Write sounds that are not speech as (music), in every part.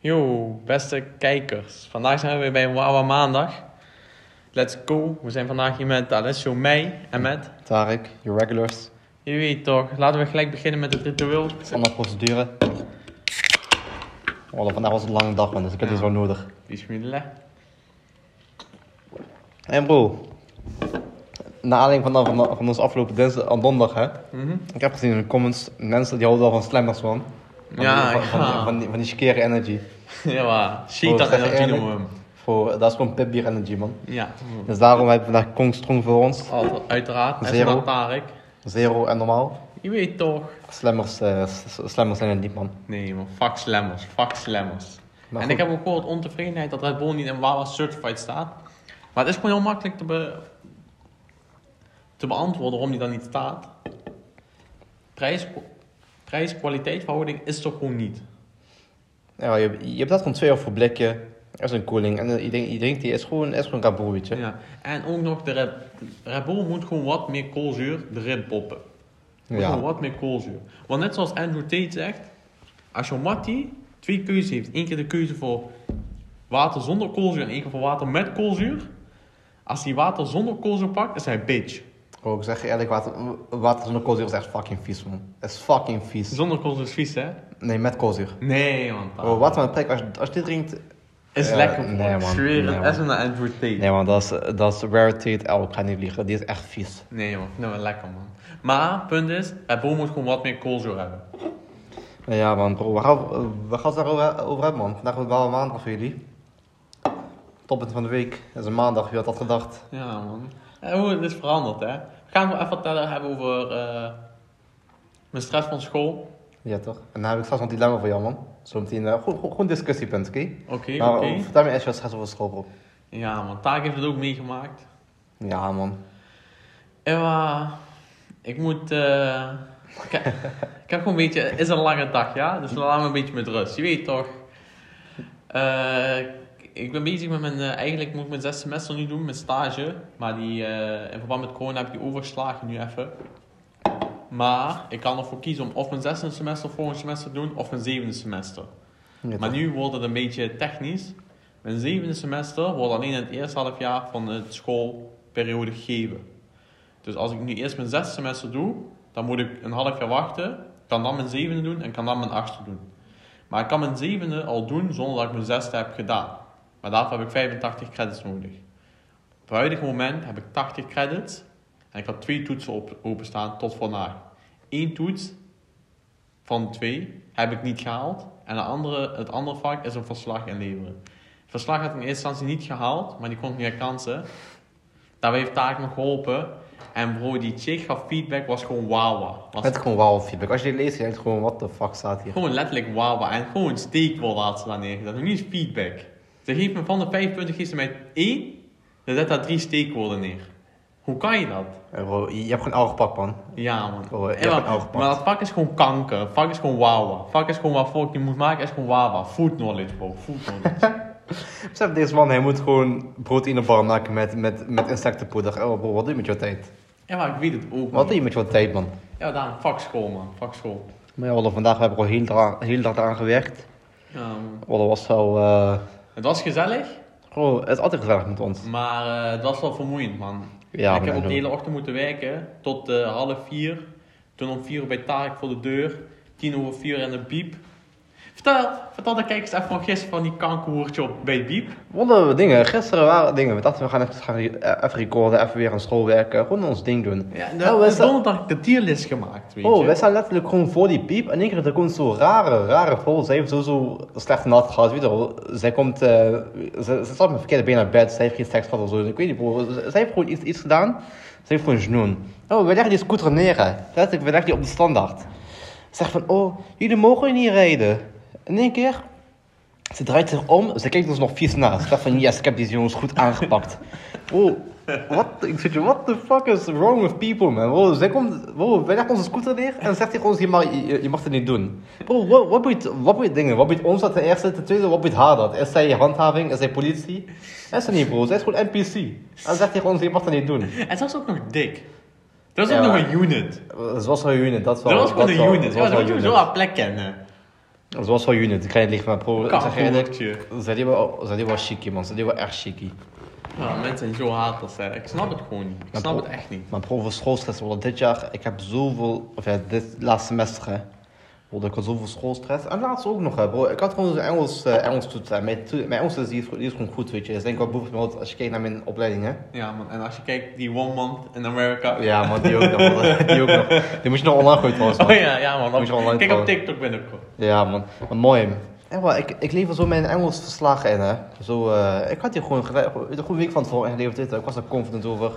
Yo, beste kijkers. Vandaag zijn we weer bij Wawa Maandag. Let's go. We zijn vandaag hier met Alessio Meij en met... Tarek, your regulars, Je weet toch, laten we gelijk beginnen met het ritueel. de procedure. Oh, vandaag was een lange dag man, dus ik heb dit Ja. zo nodig. Bismillah. En bro, na aanleiding van, van, van ons afgelopen dinsdag, donderdag hè. Mhm. Ik heb gezien in de comments, mensen die houden wel van slammers man. Van Ja, van, van, ja. die, van, die, van die scare energy. (laughs) Ja, maar. Shit, dat eerlijk? noemen we hem. Voor, dat is gewoon pipbier energy man. Ja. Dus daarom heb ik vandaag Kong Strong voor ons. Uiteraard. Zero. Tarek. Zero en normaal. Je weet toch. Slammers, s- slammers zijn het niet man. Nee man, fuck slammers. Fuck slammers. Maar en goed. ik heb ook gehoord ontevredenheid dat Red Bull niet in Wawa Certified staat. Maar het is gewoon heel makkelijk te, be te beantwoorden waarom die dan niet staat. Prijs, prijs-kwaliteit verhouding is toch gewoon niet. Ja, je, je hebt dat gewoon twee euro voor blikje. Er is een koeling. En je denkt, je denkt die is gewoon, is gewoon. Ja. En ook nog, de Red, Red Bull moet gewoon wat meer koolzuur erin poppen. Moet Ja. Gewoon wat meer koolzuur. Want net zoals Andrew Tate zegt, als je Matty twee keuzes heeft, één keer de keuze voor water zonder koolzuur en één keer voor water met koolzuur. Als hij water zonder koolzuur pakt, is hij bitch. Oh, ik zeg je eerlijk, water, water zonder koolzuur is echt fucking vies, man. Het is fucking vies. Zonder koolzuur is vies, hè? Nee, met koolzuur. Nee, man. Oh, water met prik, als, als je dit drinkt... Is lekker, nee, man. man. Ik zweer Nee, het. man. is een Andrew Tate. Nee man, dat is, dat is Rarity L, ik ga niet liegen. Die is echt vies. Nee, man. Het wel lekker, man. Maar, punt is, Red Bull moet gewoon wat meer koolzuur hebben. Ja man, bro, we gaan, we gaan het daarover over hebben, man. Vandaag hebben we wel een maandag voor jullie. Toppunt van de week. Het is een maandag, wie had dat gedacht? Ja, man. En hoe het is veranderd, hè. We gaan het wel even vertellen hebben over eh, mijn stress van school. Ja toch? En dan heb ik straks nog een dilemma voor jou, man. Zometeen, uh, gewoon, gewoon, gewoon discussiepunt, oké? Oké, Maar oké. uh, vertel me eerst wat stress over school, bro. Ja, man. Taak heeft het ook meegemaakt. Ja man. Maar, ik moet... eh, ik, heb, (laughs) ik heb gewoon een beetje... Het is een lange dag, ja? Dus laat me een beetje met rust. Je weet toch... eh, ik ben bezig met mijn... eh, eigenlijk moet ik mijn zes semester nu doen, mijn stage. Maar die, eh, in verband met corona heb ik die overgeslagen nu even. Maar ik kan ervoor kiezen om of mijn zesde semester volgend semester te doen, of mijn zevende semester. Ja, Maar nu wordt het een beetje technisch. Mijn zevende semester wordt alleen in het eerste half jaar van de schoolperiode gegeven. Dus als ik nu eerst mijn zesde semester doe, dan moet ik een half jaar wachten, kan dan mijn zevende doen en kan dan mijn achtste doen. Maar ik kan mijn zevende al doen zonder dat ik mijn zesde heb gedaan. Maar daarvoor heb ik 85 credits nodig. Op het huidige moment heb ik 80 credits en ik had twee toetsen op, openstaan tot vandaag. Eén toets van twee heb ik niet gehaald. En de andere, het andere vak is een verslag inleveren. Het verslag had ik in eerste instantie niet gehaald, maar die kon ik niet herkansen. Daarbij heeft Taak me geholpen. En bro, die chick gaf feedback, was gewoon wauw. Was Het is gewoon wow feedback. Als je dit leest, je denkt gewoon, what the fuck staat hier? gewoon letterlijk wauw. En gewoon steekwoord had ze daar neergezet. Niet feedback. Ze geeft me van de vijf punten, geeft ze mij één. Dan zet daar drie steekwoorden neer. Hoe kan je dat? Eh, bro, je hebt gewoon oude gepakt, man. Ja, man. Oh, je hebt maar, gepakt. maar dat vak is gewoon kanker. Vak is gewoon wawa. Vak is gewoon wat volk niet moet maken, is gewoon wawa. Food knowledge, bro. Food knowledge. (laughs) Besef, deze man, hij moet gewoon proteïnebar maken met, met, met insectenpoeder. Oh bro, wat doe je met jouw tijd? ja, maar ik weet het ook, Wat doe je met jouw tijd, man? Ja, daarom. Fuck school, man. Fuck school. Maar ja, vandaag hebben we al heel, heel dag aan gewerkt. Ja, man. Wallah, was wel... eh Het was gezellig, Bro, het is altijd gezellig met ons. maar eh, het was wel vermoeiend, man. Ja, ik heb ook de hele ochtend moeten werken, tot eh, half vier. Toen om vier uur bij Tarek voor de deur. Tien over vier in de biep. Vertel, vertel de kijkers even van gisteren van die kankerhoertje op bij Biep. Wallah, dingen. Gisteren waren dingen. We dachten, we gaan even, gaan eh, even recorden, even weer aan school werken. Gewoon ons ding doen. Ja, nou, we staan- donderdag de tierlist gemaakt, weet Oh, je. wij staan letterlijk gewoon voor die piep. En in één keer er komt zo'n rare, rare vol. Zij heeft sowieso slecht nat gehad, weet je wel. Zij komt, eh, ze, ze zat met verkeerde been naar bed. Zij heeft geen seks gehad of zo. Ik weet niet, bro. Zij heeft gewoon iets, iets gedaan. Ze heeft gewoon genoen. Oh, we leggen die scooter neer. Letterlijk, we leggen die op de standaard. Zeg van, oh, jullie mogen niet rijden. In één keer, ze draait zich om. Ze kijkt ons nog vies naast. Ze dacht van, yes, ik heb deze jongens goed aangepakt. (laughs) Oh, wat? Ik zit je, what the fuck is wrong with people, man? Bro, zij komt, bro, wij leggen onze scooter neer en zegt hij gewoon, je mag, je, je mag het niet doen. Bro, wat, wat boeit, wat boeit dingen? Wat boeit ons dat ten eerste? Ten tweede, wat boeit haar dat? Is zij handhaving? Is zij politie? Dat is ze niet, bro. Zij is gewoon NPC. En zegt hij gewoon, je mag het niet doen. En ze was ook nog dik. Dat was Ja, ook nog een unit. Het was een unit, dat is wel Dat was gewoon dat een unit. dat Ja, was dat moet je unit. zo haar plek kennen. Dat was wel unit, ik kan niet liggen, maar bro, ik zeg eerlijk, die wel, zijn die wel chicky man, zijn die wel echt chicky. Ja, mensen zijn zo haters, hè. Ik snap het gewoon niet. Ik snap het echt niet. Maar bro, voor schoolstress, dit jaar, ik heb zoveel, of ja, dit laatste semester, hè. Bro, ik had zoveel schoolstress. En laatst ook nog, hè, bro. Ik had gewoon zo'n Engels, eh Engels toets. hè. Mijn, Engels is, die is, die is gewoon goed, weet je. Dat is denk ik wel bovenbemiddeld als je kijkt naar mijn opleiding, hè. Ja, man. En als je kijkt, die one month in Amerika. Ja, maar die ook nog, man. (laughs) Die ook nog. Die moet je nog online gooien, trouwens, man. Oh ja, ja, man. Moet je online Kijk op. TikTok binnenkort. Ja, man. Maar mooi. En wel, ik, ik lever zo mijn Engels verslagen in, hè. Zo, eh, ik had hier gewoon een goede week van tevoren ingeleverd. dit. Ik was er confident over.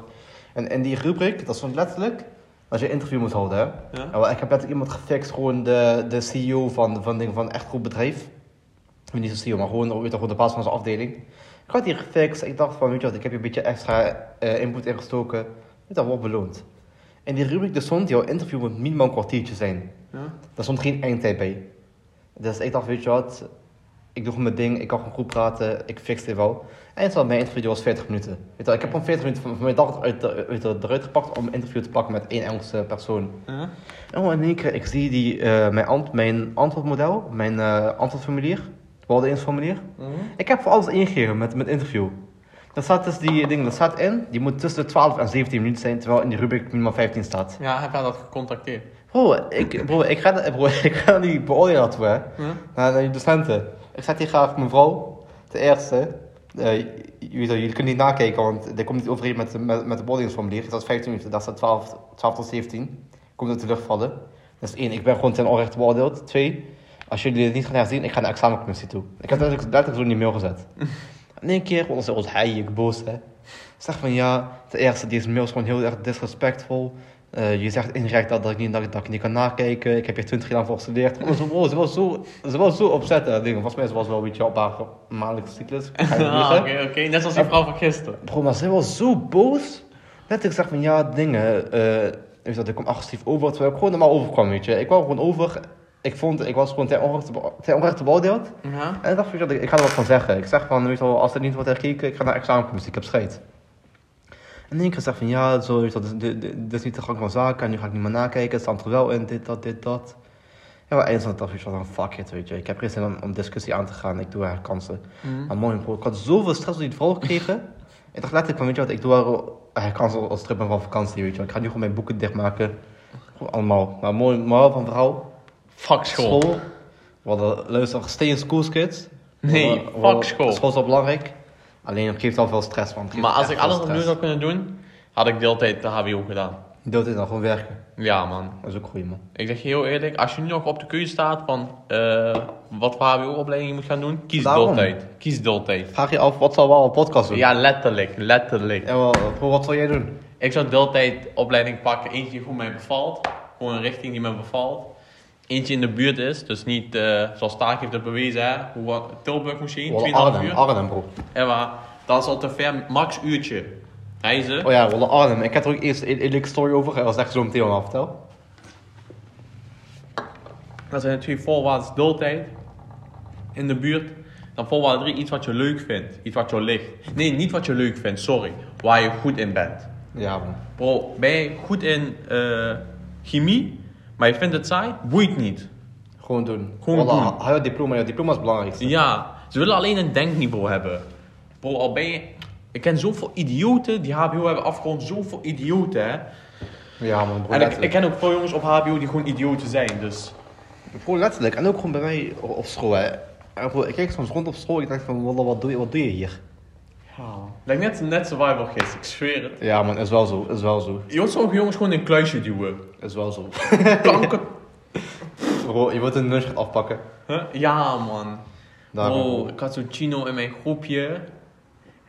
En in die rubriek, dat stond letterlijk, als je een interview moet houden, hè. Ja? En wel, ik heb letterlijk iemand gefixt, gewoon de, de CEO van, van, ding, van een echt goed bedrijf. Niet de CEO, maar gewoon, weet je, gewoon de baas van zijn afdeling. Ik had die gefixt. Ik dacht van, weet je wat, ik heb hier een beetje extra eh, input ingestoken. Weet je, dat wordt beloond. In die rubriek, er stond, jouw interview moet minimaal een kwartiertje zijn. Ja? Daar stond geen eindtijd bij. Dus ik dacht, weet je wat, ik doe gewoon mijn ding, ik kan gewoon goed praten, ik fix dit wel. En het was mijn interview was 40 minuten. Weet je wel, ik heb gewoon 40 minuten van, van mijn dag uit, de- uit, de- eruit gepakt om een interview te pakken met één Engelse persoon. Ja? En in één keer, ik zie die, eh, mijn, ant, mijn antwoordmodel, mijn eh, antwoordformulier, het beantwoordingsformulier. Mhm. Ik heb voor alles ingegeven met, met interview. Er staat dus die ding, er staat in, die moet tussen de 12 en 17 minuten zijn, terwijl in die rubriek minimaal 15 staat. Ja, heb jij dat gecontacteerd? Bro, ik, bro, ik ga, (laughs) bro, ik ga die beoordelen? Naar, naar die docenten. Ik zet hier graag mevrouw, ten eerste. eh, jullie, jullie kunnen niet nakijken, want dit komt niet overeen met, de- met, met de boardingsformulier. Dat is 15 minuten, dat staat 12, 12 tot 17. Komt uit de lucht vallen. Dat is één, ik ben gewoon ten onrechte beoordeeld. Twee, als jullie dit niet gaan herzien, ik ga naar de examencommissie toe. Ik heb letterlijk, letterlijk zo die mail gezet. (laughs) In één keer was ze ons hij, ik boos, hè. Ik zeg van ja, ten eerste, deze mail is gewoon heel erg disrespectvol. Eh, je zegt indirect dat, dat, ik niet, dat, ik- dat ik niet kan nakijken. Ik heb hier 20 jaar voor gestudeerd. Oh, ze, oh, ze was zo, ze was zo opzet. hè, dingen. Volgens mij ze was wel een beetje op haar maandelijkse cyclus. (laughs) Ah. Oké, oké. Net zoals die vrouw van gisteren. Bro, maar ze was zo boos. Net ik zeg van ja, dingen. weet je dat, ik kom agressief over. Terwijl ik gewoon normaal overkwam, weet je. Ik kwam gewoon over. Ik vond, ik was gewoon ten onrechte, be- ten onrechte beoordeeld. Ja? En ik dacht, weet je ik, ik ga er wat van zeggen. Ik zeg van, weet je wel, als er niet wordt herkeken, ik ga naar examencommissie, ik heb scheid. En één keer zeg van, ja, zo, dit, dit, dit- dit is niet de gang van zaken, en nu ga ik niet meer nakijken, het staat er wel in, dit, dat, dit, dat. Ja, maar eindelijk dacht ik van, fuck it, weet je. Ik heb geen zin om, om discussie aan te gaan, ik doe haar kansen. Mhm. Maar mooi, bro, ik had zoveel stress op die vrouw gekregen. (laughs) ik dacht letterlijk van, weet je wat, ik doe haar haar kansen als stripper van vakantie, weet je. Ik ga nu gewoon mijn boeken dichtmaken. Gewoon allemaal. Maar mooi, moraal van verhaal, Fuck school. School. We hadden, luister, stay in school, kids. Nee, fuck school. School is wel belangrijk. Alleen het geeft al veel stress, geeft Maar als ik alles opnieuw zou kunnen doen, had ik deeltijd de HBO gedaan. Dit dan, gewoon werken. Ja, man. Dat is ook goed, man. Ik zeg je heel eerlijk, als je nu nog op de keuze staat van eh, wat voor HBO-opleiding je moet gaan doen, kies Daarom. deeltijd. Kies deeltijd. Vraag je af, wat zou wel een podcast doen? Ja, letterlijk, letterlijk. En wel, bro, wat zou jij doen? Ik zou deeltijd opleiding pakken, eentje die goed mij bevalt, gewoon een richting die mij bevalt. Eentje in de buurt is, dus niet eh, zoals Taak heeft het bewezen, hè, hoe wat Tilburg misschien, Wolle 2,5 Arnhem, uur. Arnhem, bro. En maar, dat is al te ver, max uurtje. Reizen. Oh ja, Wolle Arnhem. Ik heb er ook eerst een, leuke story over. Dat was echt zo meteen al vertel. Dat zijn twee voorwaarden deeltijd in de buurt. Dan voorwaarde 3 iets wat je leuk vindt. Iets wat je ligt. Nee, niet wat je leuk vindt, sorry. Waar je goed in bent. Ja, man. Bro, ben je goed in eh, chemie, maar je vindt het saai? Boeit niet. Gewoon doen. Gewoon doen. Hou je diploma, je diploma is het belangrijkste. Ja, ze willen alleen een denkniveau hebben. Bro, al ben je... Ik ken zoveel idioten die HBO hebben afgerond. Zoveel idioten, hè. Ja, man, bro. En ik, ken ook veel jongens op HBO die gewoon idioten zijn, dus... Bro, letterlijk. En ook gewoon bij mij op school, hè. En bro, ik kijk soms rond op school. Ik denk van, Wolle, wat doe je, wat doe je hier? Ja. Lijkt net, net survival gist, ik zweer het. Ja, man, is wel zo. Is wel zo. Je wilt sommige jongens gewoon in een kluisje duwen. Is wel zo. (laughs) (laughs) Kanker. Bro, je wilt een gaan afpakken. Huh? Ja, man. Daarom. Bro, ik had zo'n chino in mijn groepje.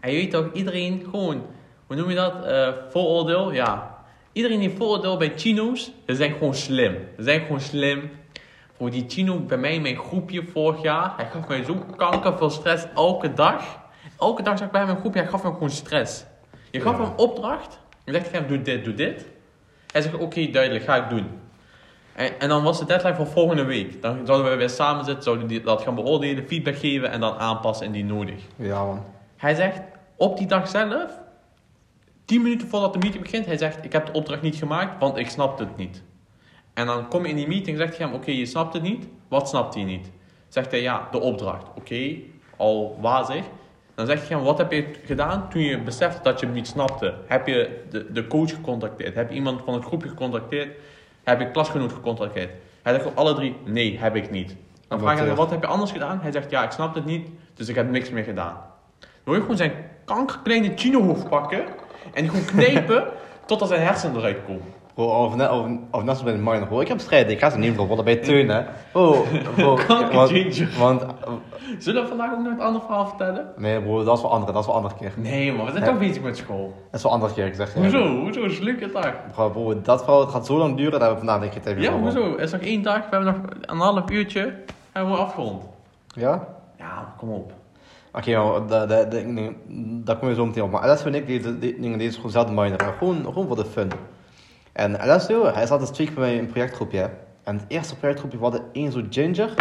En je weet toch, iedereen gewoon, hoe noem je dat? Eh, vooroordeel? Ja. Iedereen die vooroordeel bij chino's, ze zijn gewoon slim. Ze zijn gewoon slim. Voor die chino bij mij in mijn groepje vorig jaar, hij gaf mij zo kanker veel stress elke dag. Elke dag zag ik bij hem in mijn groepje, hij gaf me gewoon stress. Je gaf Ja. hem opdracht, je zegt hem, doe dit, doe dit. Hij zegt, oké, duidelijk, ga ik doen. En, en dan was de deadline voor volgende week. Dan zouden we weer samen zitten, zouden die dat gaan beoordelen, feedback geven en dan aanpassen indien nodig. Ja, man. Hij zegt, op die dag zelf, 10 minuten voordat de meeting begint, hij zegt, ik heb de opdracht niet gemaakt, want ik snapte het niet. En dan kom je in die meeting en zegt hij hem, oké, je snapt het niet, wat snapt hij niet? Zegt hij ja, de opdracht. Oké, al wazig. Dan zeg je hem, wat heb je gedaan toen je besefte dat je hem niet snapte? Heb je de, de coach gecontacteerd? Heb je iemand van het groepje gecontacteerd? Heb je klasgenoot gecontacteerd? Hij zegt op alle drie, nee, heb ik niet. Dan vraag je hem, wat heb je anders gedaan? Hij zegt, ja, ik snap het niet, dus ik heb niks meer gedaan. Dan wil je gewoon zijn kankerkleine chinohoofd pakken en die gewoon knijpen (laughs) totdat zijn hersenen eruit komen. Bro, of net, of, of net zo bij de. Bro, ik heb strijden. Ik ga ze niet. Wat bij Teun, hè. Bro, bro. Want, Zullen we vandaag ook nog het andere verhaal vertellen? nee bro, dat is wel andere. Dat is wel andere keer. Nee, maar we zijn toch bezig met school. Dat is wel andere keer, ik zeg je. Hoezo? Hoezo is het leuke dag? Bro, bro, dat verhaal gaat zo lang duren, hebben we vandaag denk ik tijd Ja, hoezo? Er is nog één dag, we hebben nog een half uurtje en we afgerond. Ja? Ja, kom op. Oké, nou, da- da- da- nee, daar kom je zo meteen op. Maar Alessio en ik die- dingen deze gewoon zelf minor. Gewoon, gewoon voor de fun. En Alessio, hij zat dus twee keer bij mij in een projectgroepje. En het eerste projectgroepje, we hadden één zo ginger.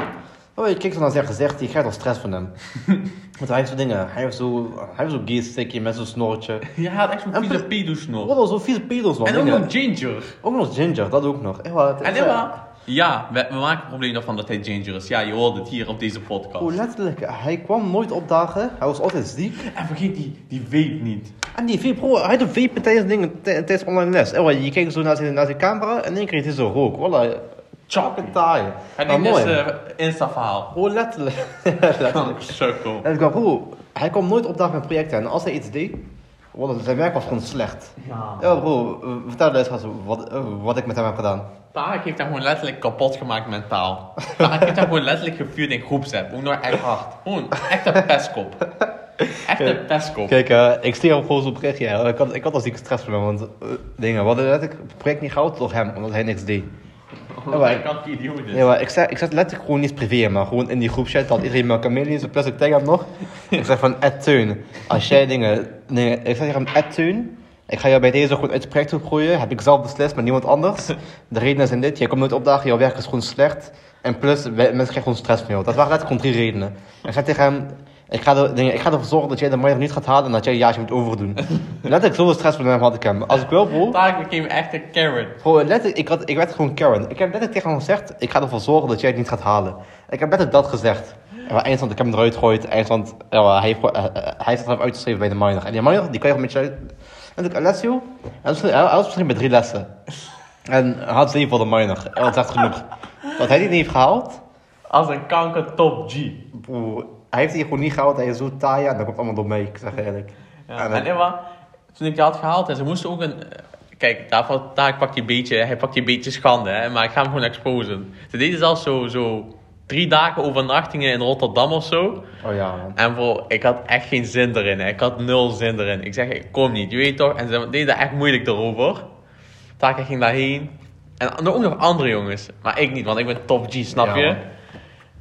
Oh, je kijkt zo naar zijn gezicht, je krijgt al stress van hem. (laughs) Want hij heeft zo dingen, hij heeft zo, hij heeft zo'n geestickje met zo'n snorretje. Je had echt zo'n vieze pedosnor. Wat al zo'n vieze pedels nog. En ook dingen. nog ginger. ook nog ginger, dat ook nog. Echt waar, het- En Emma, ja, we, we maken een probleem ervan dat hij ginger is. Ja, je hoort het hier op deze podcast. Oh, letterlijk, hij kwam nooit opdagen, hij was altijd ziek. En vergeet die, die vape niet. En die vape, bro, hij doet vape tijdens, dingen, tij- tijdens online les. Eh, wel, je kijkt zo naar zijn, naar zijn camera en keer is hij zo rook. Wallah, chak en taai. Neemt dus mooi. eh Insta-verhaal. Bro, letterlijk. (laughs) letterlijk. Sukkel. En ik dacht, bro, hij kwam nooit opdagen met projecten. En als hij iets deed, zijn werk was gewoon slecht. Ja. Ja, bro, vertel eens wat, wat ik met hem heb gedaan. Tarek heeft hem gewoon letterlijk kapot gemaakt mentaal. Tarek heeft hem gewoon letterlijk gevuurd in groepsapp. Ook nog echt hard. Gewoon echt een pestkop. Echt een pestkop. Kijk, eh, ik stuur hem gewoon zo'n berichtje. Ik had, ik had al zieke stress van want eh, dingen, we hadden letterlijk het project niet gehouden door hem, omdat hij niks deed. Oh, maar- ik die idioot is. Ja, maar ik zet, ik zet letterlijk gewoon niet privé, maar gewoon in die groepchat dat iedereen me kan meelezen, plus ik tag hem nog. (laughs) ik zeg van, Ed Teun, als jij dingen, nee, ik zeg tegen hem, Ed Teun, ik ga jou bij deze gewoon uit het project toe gooien, heb ik zelf beslist, maar niemand anders. De redenen zijn dit, jij komt nooit opdagen, jouw werk is gewoon slecht, en plus, mensen krijgen gewoon stress van jou. Dat waren letterlijk gewoon drie redenen. Ik zeg tegen hem, ik ga, er, ik ga ervoor zorgen dat jij de minor niet gaat halen en dat jij een jaartje moet overdoen. (laughs) letterlijk zoveel hem had ik hem. Als ik wil, bro, Tarek became echt een carrot. Bro, letterlijk, ik, had, ik werd gewoon Karen. Ik heb letterlijk tegen hem gezegd, ik ga ervoor zorgen dat jij het niet gaat halen. Ik heb letterlijk dat gezegd. En maar eindstand, ik heb hem eruit gegooid. Eindstand, ja, hij heeft, eh, hij heeft het uitgeschreven bij de minor. En die minor, die kan je gewoon met je... En toen Alessio, hij was, hij was misschien met drie lessen. En hij had zeven voor de minor. En dat is echt genoeg. Wat hij die niet heeft gehaald, Als een kanker top G. bro, hij heeft die gewoon niet gehaald. Hij is zo taai, en dat komt allemaal door mij, ik zeg je eerlijk. Ja, En Emma, toen ik die had gehaald en ze moesten ook een... eh, Kijk, daarvoor, daar pakt hij een beetje, hij pakt een beetje schande, hè, maar ik ga hem gewoon exposen. Ze deden zelfs zo, zo drie dagen overnachtingen in Rotterdam of zo. Oh ja, man. En bro, ik had echt geen zin erin. Hè. Ik had nul zin erin. Ik zeg, ik kom niet, je weet toch? En ze deden echt moeilijk erover. Taka ging daarheen. En ook nog andere jongens. Maar ik niet, want ik ben top G, snap Ja, je? man.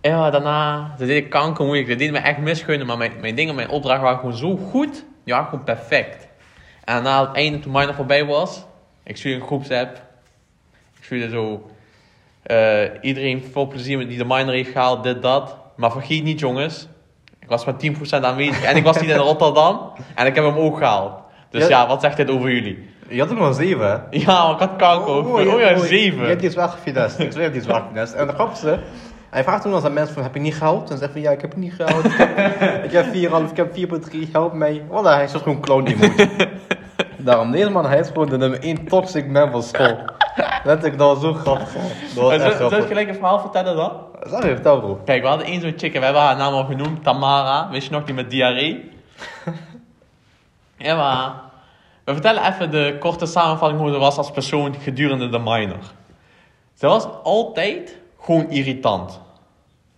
Ja, daarna, ze deden kanker moeilijk. Ze deden me echt misgunnen, maar mijn, mijn dingen, mijn opdrachten waren gewoon zo goed. Die waren gewoon perfect. En na het einde, toen minor voorbij was, ik stuurde een groepsapp. Ik stuurde zo, eh, iedereen veel plezier met die de minor heeft gehaald, dit, dat. Maar vergeet niet jongens, ik was maar 10% aanwezig en ik was niet in Rotterdam. En ik heb hem ook gehaald. Dus Ja. ja, wat zegt dit over jullie? Je had ook nog een zeven, hè? Ja, maar ik had kanker. Oh, Oh, je- ja, oh, Je 7. hebt die zwaar gefinest. Ik je hebt die zwaar gefinest. En de grappigste, hij vraagt toen aan zijn mensen van, heb je niet gehaald? En zegt van, ja, ik heb het niet gehaald. Ik heb, (laughs) ik heb 4,5, ik heb 4,3, help mij. Wallah, hij is toch gewoon clown emoji. (laughs) Daarom, deze man, hij is gewoon de nummer 1 toxic man van school. Dat was zo grappig. Dat was echt ik grappig. gelijk een verhaal vertellen dan? Sorry, vertel bro. Kijk, we hadden één zo'n chick en we hebben haar naam al genoemd, Tamara. Wist je nog, die met diarree? (laughs) ja, maar... We vertellen even de korte samenvatting hoe ze was als persoon gedurende de minor. Ze was altijd gewoon irritant.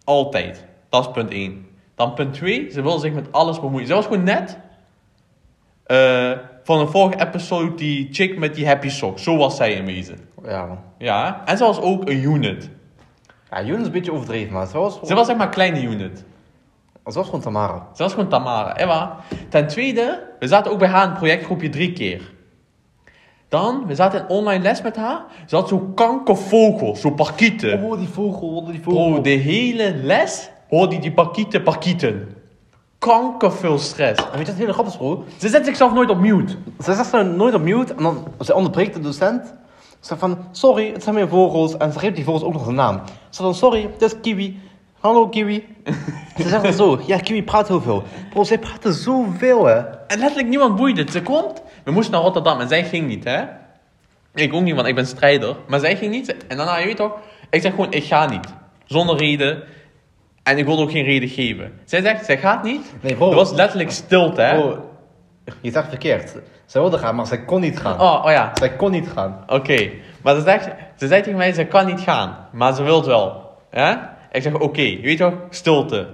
Altijd. Dat is punt 1. Dan punt 2, ze wilde zich met alles bemoeien. Ze was gewoon net... eh, van een vorige episode, die chick met die happy socks. Zo was zij in wezen. Ja man. Ja, en ze was ook een unit. Ja, Jonas is een beetje overdreven, maar ze was gewoon, Ze was zeg maar een kleine unit. ze was gewoon Tamara. Ze was gewoon Tamara. Emma. Ten tweede, we zaten ook bij haar in het projectgroepje drie keer. Dan, we zaten in online les met haar. Ze had zo'n kankervogel, zo'n parkieten. Oh, die vogel, oh, die vogel. Bro, de hele les hoorde die parkieten parkieten. Kanker veel stress. En weet je wat hele grappig is, bro? Ze zet zichzelf nooit op mute. Ze zegt ze nooit op mute en dan ze onderbreekt de docent. Ze zegt van, sorry, het zijn mijn vogels. En ze geeft die vogels ook nog een naam. Ze zegt dan, sorry, dit is Kiwi. Hallo Kiwi. (laughs) Ze zegt dan zo, ja Kiwi praat heel veel. Bro, zij praten zoveel hè. En letterlijk niemand boeide het. Ze komt, we moesten naar Rotterdam en zij ging niet, hè. Ik ook niet, want ik ben strijder. Maar zij ging niet. En daarna, je weet toch, ik zeg gewoon, ik ga niet. Zonder reden. En ik wilde ook geen reden geven. Zij zegt, zij gaat niet. Nee, bro. Er was letterlijk stilte, hè. Bro, je zegt verkeerd. Zij wilde gaan, maar zij kon niet gaan. Oh, oh ja. Zij kon niet gaan. Oké. Maar ze zegt, ze zei tegen mij, ze kan niet gaan. Maar ze wil wel. Ja? Ik zeg, oké. Je weet toch, stilte.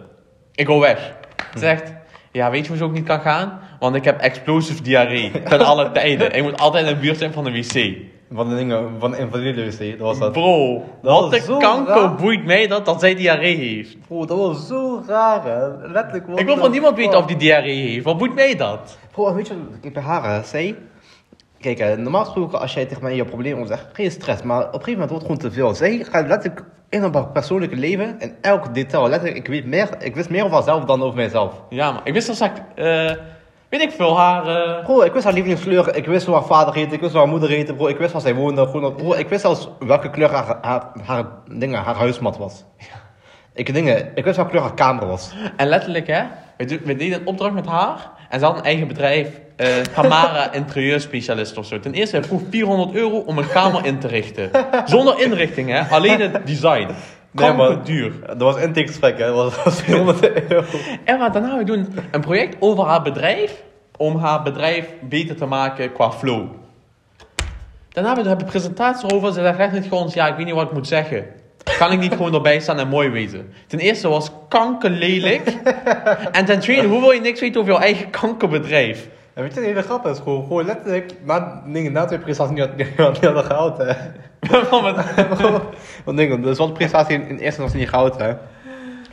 Ik go weg. Ze zegt, ja, weet je hoe ze ook niet kan gaan? Want ik heb explosive diarree. Ten alle tijden. Ik moet altijd in de buurt zijn van de wc. Van de dingen, van de invalide wc, dat was dat. Bro, Dat wat de kanker raar. boeit mij dat, dat zij diarree heeft. Bro, dat was zo raar hè. Letterlijk. Ik wil van niemand weten of die diarree heeft. Wat boeit mij dat? Bro, weet je, kijk bij haar, hè, zij... Kijk, hè, normaal gesproken als jij tegen mij je probleem zegt, geen stress. Maar op een gegeven moment wordt het gewoon te veel. Zij gaat letterlijk in haar persoonlijke leven. En elk detail, letterlijk, ik, weet meer, ik wist meer over haarzelf dan over mijzelf. Ja, maar ik wist dat ik, eh, weet ik veel, haar... eh, Bro, ik wist haar lievelingskleur, ik wist hoe haar vader heette, ik wist hoe haar moeder heette, bro. Ik wist waar zij woonde. Gewoon, bro, ik wist zelfs welke kleur haar, haar, haar, dingen, haar huismat was. (laughs) Ik, dingen, ik wist welke kleur haar kamer was. En letterlijk, hè, we, deden een opdracht met haar. En ze had een eigen bedrijf, eh Tamara (laughs) Interieurspecialist of zo. Ten eerste, hij vroeg 400 euro om een kamer in te richten. Zonder inrichting, hè, alleen het design. Nee, maar- duur. Dat was intakegesprek, hè. Dat was, dat was 400 euro. En wat daarna, we doen een project over haar bedrijf. Om haar bedrijf beter te maken qua flow. Daarna hebben we de presentatie erover. Ze zegt echt niet gewoon, ja, ik weet niet wat ik moet zeggen. Kan ik niet gewoon erbij staan en mooi wezen? Ten eerste was kanker lelijk. (laughs) En ten tweede, hoe wil je niks weten over jouw eigen kankerbedrijf? En weet je, de hele grap is gewoon, gewoon letterlijk, na, dingen, na twee prestaties niet, had- niet, had- niet hadden gehaald, hè. Want (laughs) dingen, dus wat de prestatie in, in eerste instantie niet gehaald, hè.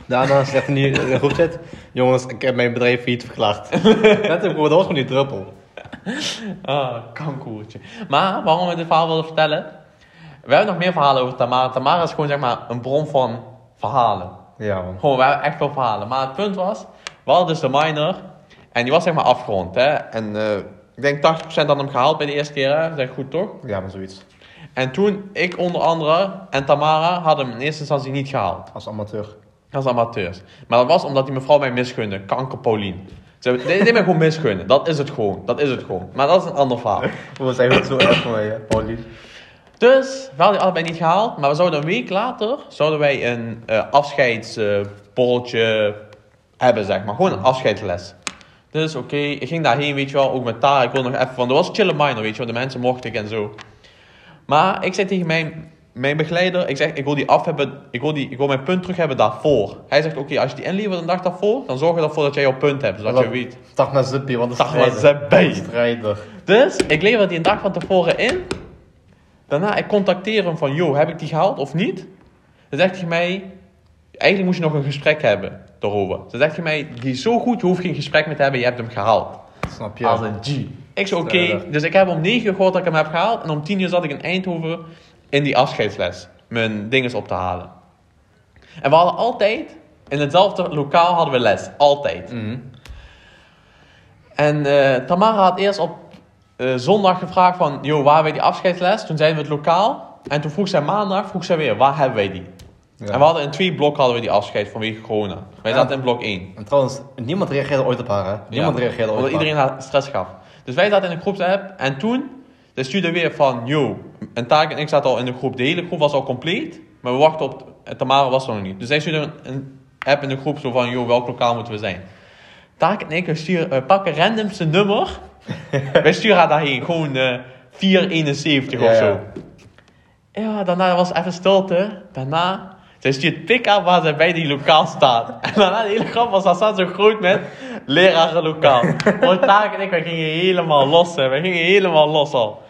Daarna zegt hij nu in de groepchat, jongens, ik heb mijn bedrijf failliet verklaard. (laughs) letterlijk, bro, dat was gewoon die druppel. Ah, kankoertje. Maar waarom we dit verhaal wilden vertellen? We hebben nog meer verhalen over Tamara. Tamara is gewoon zeg maar een bron van verhalen. Ja, man. Gewoon, we hebben echt veel verhalen. Maar het punt was, we hadden dus de minor. En die was zeg maar afgerond. Hè? En eh, ik denk 80% had hem gehaald bij de eerste keer. Hè? Dat is goed toch? Ja, maar zoiets. En toen, ik onder andere en Tamara hadden hem in eerste instantie niet gehaald. Als amateur. Als amateurs. Maar dat was omdat die mevrouw mij misgunde. Kanker Paulien. Ze hebben- mij gewoon misgunnen. Dat is het gewoon. Dat is het gewoon. Maar dat is een ander verhaal. We zijn het zo erg voor mij, Paulien. Dus, we hadden die allebei niet gehaald. Maar we zouden een week later, zouden wij een eh afscheidsborreltje hebben, zeg maar. Gewoon een afscheidsles. Dus oké, ik ging daarheen, weet je wel, ook met Tara. Ik wilde nog even, want dat was chille minor, weet je wel. De mensen mochten ik en zo. Maar ik zei tegen mijn, mijn begeleider, ik zeg, ik wil die af hebben, ik wil, die, ik wil mijn punt terug hebben daarvoor. Hij zegt, oké, als je die inlevert een dag daarvoor, dan zorg je ervoor dat jij jouw punt hebt, zodat je weet. Dag naar Zippie, want naar strijder. Zippie. Strijder. Dus ik lever die een dag van tevoren in. Daarna ik contacteer hem van, yo, heb ik die gehaald of niet? Dan zegt hij mij, eigenlijk moest je nog een gesprek hebben daarover. Dan zegt hij mij, die is zo goed, je hoeft geen gesprek meer te hebben, je hebt hem gehaald. Snap je? Als een G. Ik zei, oké, dus ik heb om 9 uur gehoord dat ik hem heb gehaald. En om 10 uur zat ik in Eindhoven in die afscheidsles. Mijn dinges op te halen. En we hadden altijd, in hetzelfde lokaal hadden we les. Altijd. Mhm. En eh, Tamara had eerst op eh, zondag gevraagd van, joh, waar hebben wij die afscheidsles? Toen zeiden we het lokaal. En toen vroeg zij maandag, vroeg zij weer, waar hebben wij die? Ja. En we hadden in twee blokken hadden we die afscheid vanwege corona. Wij Ja. zaten in blok 1. En trouwens, niemand reageerde ooit op haar, hè? Niemand Ja, reageerde ooit Omdat op iedereen haar stress gaf. Dus wij zaten in de groepsapp en toen, de stuurde weer van, yo, en Taak en ik zaten al in de groep. De hele groep was al compleet, maar we wachten op, Tamara was er nog niet. Dus zij stuurde een, een app in de groep zo van, yo, welk lokaal moeten we zijn? Taak en ik we sturen, pakken randomste nummer. (laughs) wij sturen haar daarheen, gewoon eh 471 Ja, of zo. Ja, daarna was even stilte. Daarna, zij stuurt pick-up waar zij bij die lokaal staat. (laughs) En daarna, de hele grap was, dat zo groot met leraren lokaal. Want en ik, wij gingen helemaal los, hè. Wij gingen helemaal los al.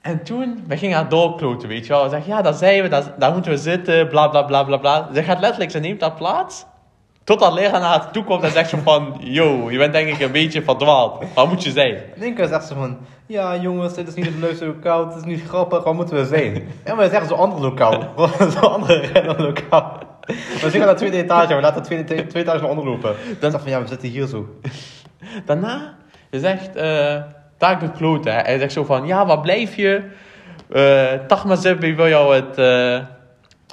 En toen, wij gingen haar doorkloten, weet je wel. We zeggen, ja, daar zijn we, daar, daar moeten we zitten, bla bla bla bla bla. Zij gaat letterlijk, ze neemt haar plaats. Totdat leraar naar haar toe komt en zegt van, yo, je bent denk ik een beetje verdwaald. Waar moet je zijn? Keer zegt ze van, ja jongens, dit is niet het leukste lokaal, het is niet grappig, waar moeten we zijn? En we zeggen zo'n ander lokaal, (laughs) zo'n andere lokaal. We zitten naar de tweede etage, we laten de tweede, tweede etage naar onder lopen. Dan zegt van, ja, we zitten hier zo. Daarna zegt eh Taak doet kloten. Hij zegt zo van, ja, waar blijf je? Eh Tagma Zebbi wil jou het eh,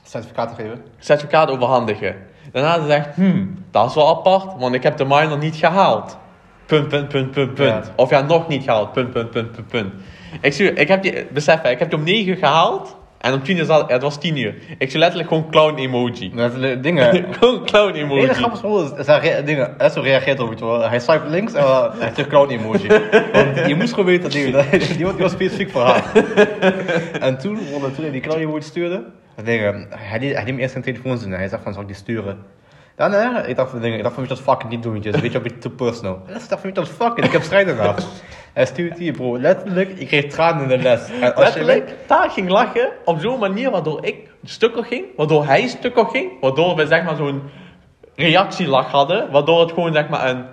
Certificaat geven. certificaat overhandigen. Daarna zegt, hmm, dat is wel apart, want ik heb de minor niet gehaald. Punt, punt, punt, punt, punt. Ja. Of ja, nog niet gehaald. Punt, punt, punt, punt, punt. Ik, zie, ik heb die, besef, ik heb die om 9 uur gehaald. En om 10 uur zat, het was 10 uur. Ik zie letterlijk gewoon clown emoji. Dat is de dingen. (laughs) gewoon clown emoji. hele grappige is hij dingen, hij zo reageert op, je wel. Hij swipe links en uh, hij heeft een clown emoji. (laughs) Want je moest gewoon weten, dat die, die, die was specifiek voor haar. (laughs) en toen, toen hij die clown emoji stuurde, dingen, hij liet, hij liet me eerst zijn telefoon zien. Hij zegt van, zal ik die sturen? Dacht van, dingen, ik dacht van, weet je dat fucking niet doen, weet je. Een beetje too personal. Ik dacht van, weet je dat fucking, ik heb strijd ernaar. Hij stuurt hier, bro, letterlijk, ik kreeg tranen in de les. En als je Letterlijk, daar ging lachen op zo'n manier waardoor ik stukken ging, waardoor hij stukken ging, waardoor we zeg maar zo'n reactielach hadden, waardoor het gewoon zeg maar een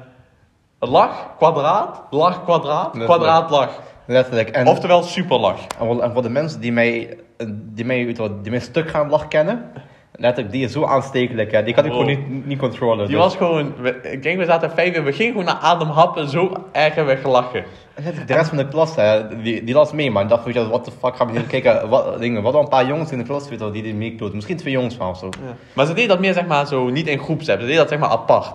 lach, kwadraat, lach, kwadraat, kwadraat, lach. Letterlijk. En, Oftewel superlach. En voor, en voor de mensen die mij, die mij, wat, die mij stuk gaan lach kennen, letterlijk, die is zo aanstekelijk, hè. die kan ik gewoon niet, niet controleren. Die dus. was gewoon, we- ik denk we zaten vijf uur, we gingen gewoon naar adem happen, zo erg hebben we gelachen. De rest van de klas, hè, die, die las mee, maar ik dacht, weet je, wat de fuck gaan we hier kijken, (laughs) wat, dingen, wat een paar jongens in de klas wel, die dit meekloten. Misschien twee jongens van of zo. Maar ze deed dat meer zeg maar zo, niet in groepsapp, ze deed dat zeg maar apart.